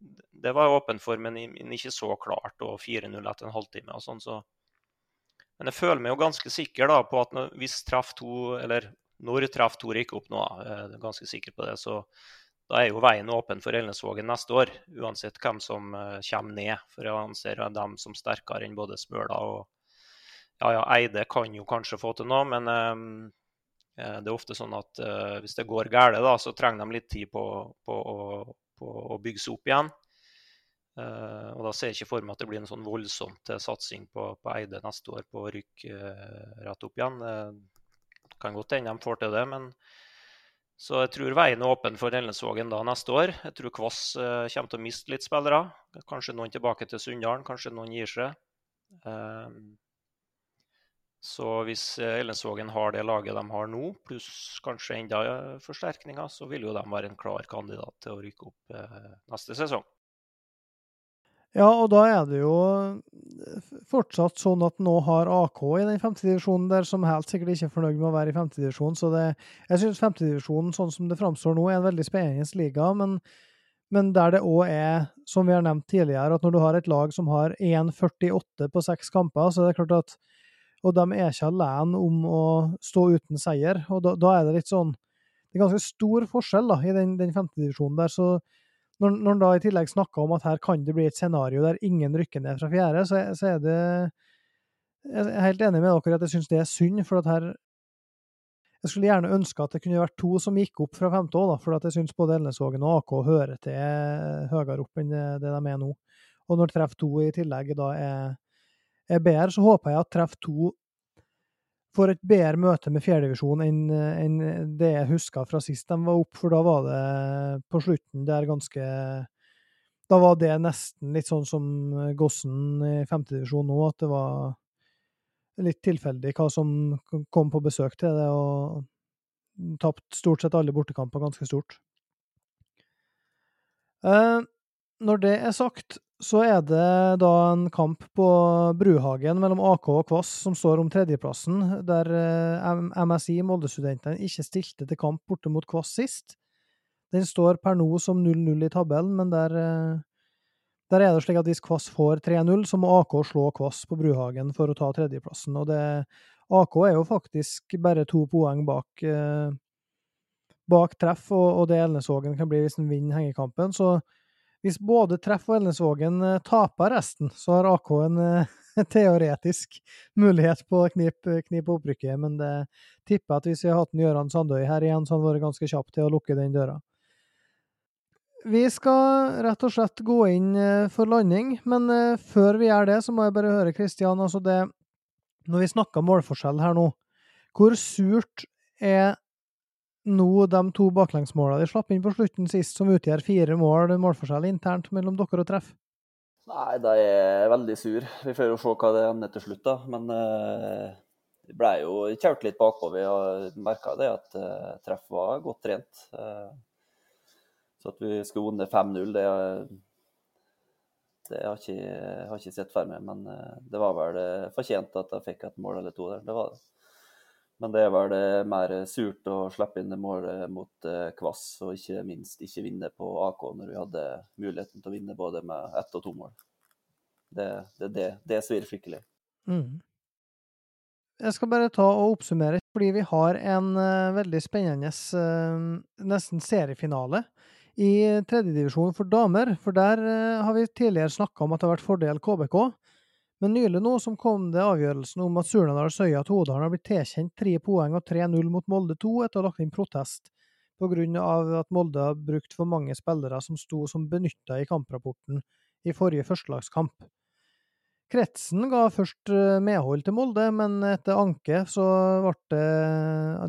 det, det var jeg åpen for, men, men, ikke så klart. Og 4-0 etter en halvtime og sånn. Så. Men jeg føler meg jo ganske sikker da, på at når, hvis treff 2, eller når treff 2 gikk opp nå, jeg er ganske sikker på det, så da er jo veien åpen for Elnesvågen neste år, uansett hvem som uh, kommer ned. For jeg anser dem som sterkere enn både Smøla og ja, ja, Eide kan jo kanskje få til noe, men um, det er ofte sånn at uh, hvis det går galt, så trenger de litt tid på, på, på, på å bygge seg opp igjen. Uh, og Da ser jeg ikke for meg at det blir en sånn voldsomt satsing på, på, Eide neste år på å rykke uh, rett opp igjen. Det kan godt hende de får til det, men så jeg tror veien er åpen for Elnesvågen da neste år. Jeg tror Kvass eh, kommer til å miste litt spillere. Kanskje noen tilbake til Sunndalen, kanskje noen gir seg. Eh, så hvis Elnesvågen har det laget de har nå, pluss kanskje enda forsterkninger, så vil jo de være en klar kandidat til å rykke opp eh, neste sesong. Ja, og da er det jo fortsatt sånn at nå har AK i den femtedivisjonen der, som helt sikkert ikke er fornøyd med å være i femtedivisjonen. Så det, jeg syns femtedivisjonen, sånn som det framstår nå, er en veldig spennende liga. Men, men der det òg er, som vi har nevnt tidligere, at når du har et lag som har 1,48 på seks kamper, så er det klart at Og de er ikke alene om å stå uten seier. Og da, da er det litt sånn Det er ganske stor forskjell da, i den, den femtedivisjonen der. så når, når han da i tillegg snakker om at her kan det bli et scenario der ingen rykker ned fra fjerde, så, så er det Jeg er helt enig med dere at jeg syns det er synd, for at her Jeg skulle gjerne ønske at det kunne vært to som gikk opp fra femte òg, for jeg syns både Elnesvågen og AK hører til høyere opp enn det de er nå. Og når treff to i tillegg da er, er bedre, så håper jeg at treff to får et bedre møte med fjerdedivisjon enn, enn det jeg huska fra sist de var opp, for da var det på slutten der ganske Da var det nesten litt sånn som Gossen i femtedivisjon nå, at det var litt tilfeldig hva som kom på besøk til det, og tapt stort sett alle bortekamper ganske stort. Eh, når det er sagt, så er det da en kamp på Bruhagen mellom AK og Kvass som står om tredjeplassen, der eh, MSI, Molde-studentene, ikke stilte til kamp borte mot Kvass sist. Den står per nå som 0-0 i tabellen, men der, eh, der, er det slik at hvis Kvass får 3-0, så må AK slå Kvass på Bruhagen for å ta tredjeplassen. Og det, AK er jo faktisk bare to poeng bak, eh, bak treff, og, og det Elnesvågen kan bli hvis han vinner hengekampen. så hvis både Treff og Elnesvågen eh, taper resten, så har AK en eh, teoretisk mulighet på å knipe, knipe opprykket, men det tipper at hvis vi har hatt Gøran Sandøy her igjen, så hadde han vært ganske kjapp til å lukke den døra. Vi skal rett og slett gå inn eh, for landing, men før vi gjør det, så må jeg bare høre, Kristian, altså det Når vi snakker målforskjell her nå, hvor surt er nå de to baklengsmålene de slapp inn på slutten sist, som utgjør fire mål målforskjell internt mellom dere og treff? Nei, de er veldig sur. Vi får jo se hva det ender til slutt, da. Men eh, det ble jo kjørt litt bakover. og merka det at eh, treff var godt trent. Eh, så at vi skulle vunnet 5-0, det, det har jeg ikke, ikke sett for meg. Men det var vel fortjent at jeg fikk et mål eller to der. Det var det. Men det er vel mer surt å slippe inn det målet mot eh, Kvass, og ikke minst ikke vinne på AK når vi hadde muligheten til å vinne både med ett og to mål. Det, det, det, det svir skikkelig. Mm. Jeg skal bare ta og oppsummere, fordi vi har en uh, veldig spennende uh, nesten seriefinale i tredjedivisjon for damer. For der har vi tidligere snakka om at det har vært fordel KBK. Men nylig nå som kom det avgjørelsen om at Surnadal Søya Todalen har blitt tilkjent tre poeng og 3-0 mot Molde 2 etter å ha lagt inn protest pga. at Molde har brukt for mange spillere som sto som benytta i kamprapporten i forrige førstelagskamp. Kretsen ga først eh, medhold til Molde, men etter anke så ble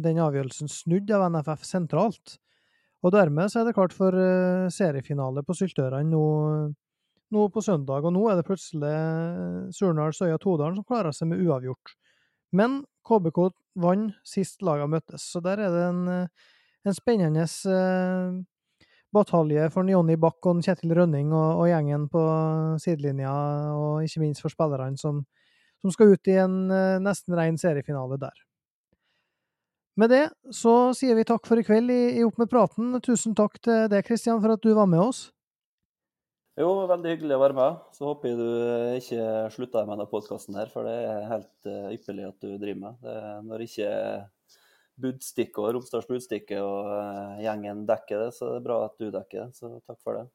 den avgjørelsen snudd av NFF sentralt. Og dermed så er det klart for eh, seriefinale på Syltørene nå nå på søndag, og nå er det plutselig Surnadal Søya Todalen som klarer seg med uavgjort. Men KBK vant sist lagene møttes, så der er det en, en spennende eh, batalje for Jonny Bakk og Kjetil Rønning og, og, gjengen på sidelinja, og ikke minst for spillerne som, som skal ut i en eh, nesten ren seriefinale der. Med det så sier vi takk for i kveld i, i Opp med praten. Tusen takk til deg, Kristian, for at du var med oss. Jo, veldig hyggelig å være med. Så håper jeg du eh, ikke slutter med denne podkasten her, for det er helt uh, ypperlig at du driver med. Det, når ikke Budstikke og Romsdals Budstikke og uh, gjengen dekker det, så er det bra at du dekker det. Så takk for det.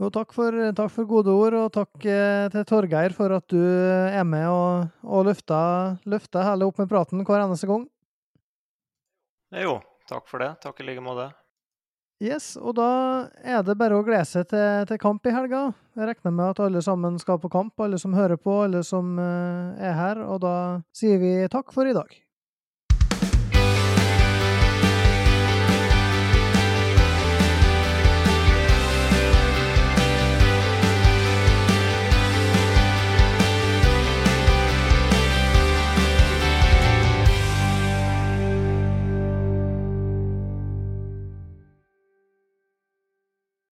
Jo, takk for, takk for gode ord, og takk eh, til Torgeir for at du er med og, og løfter, løfter hele opp med praten hver eneste gang. Jo, takk for det. Takk i like måte. Yes, og da er det bare å glede seg til, til, kamp i helga. Jeg regner med at alle sammen skal på kamp, alle som hører på, alle som uh, er her. Og da sier vi takk for i dag.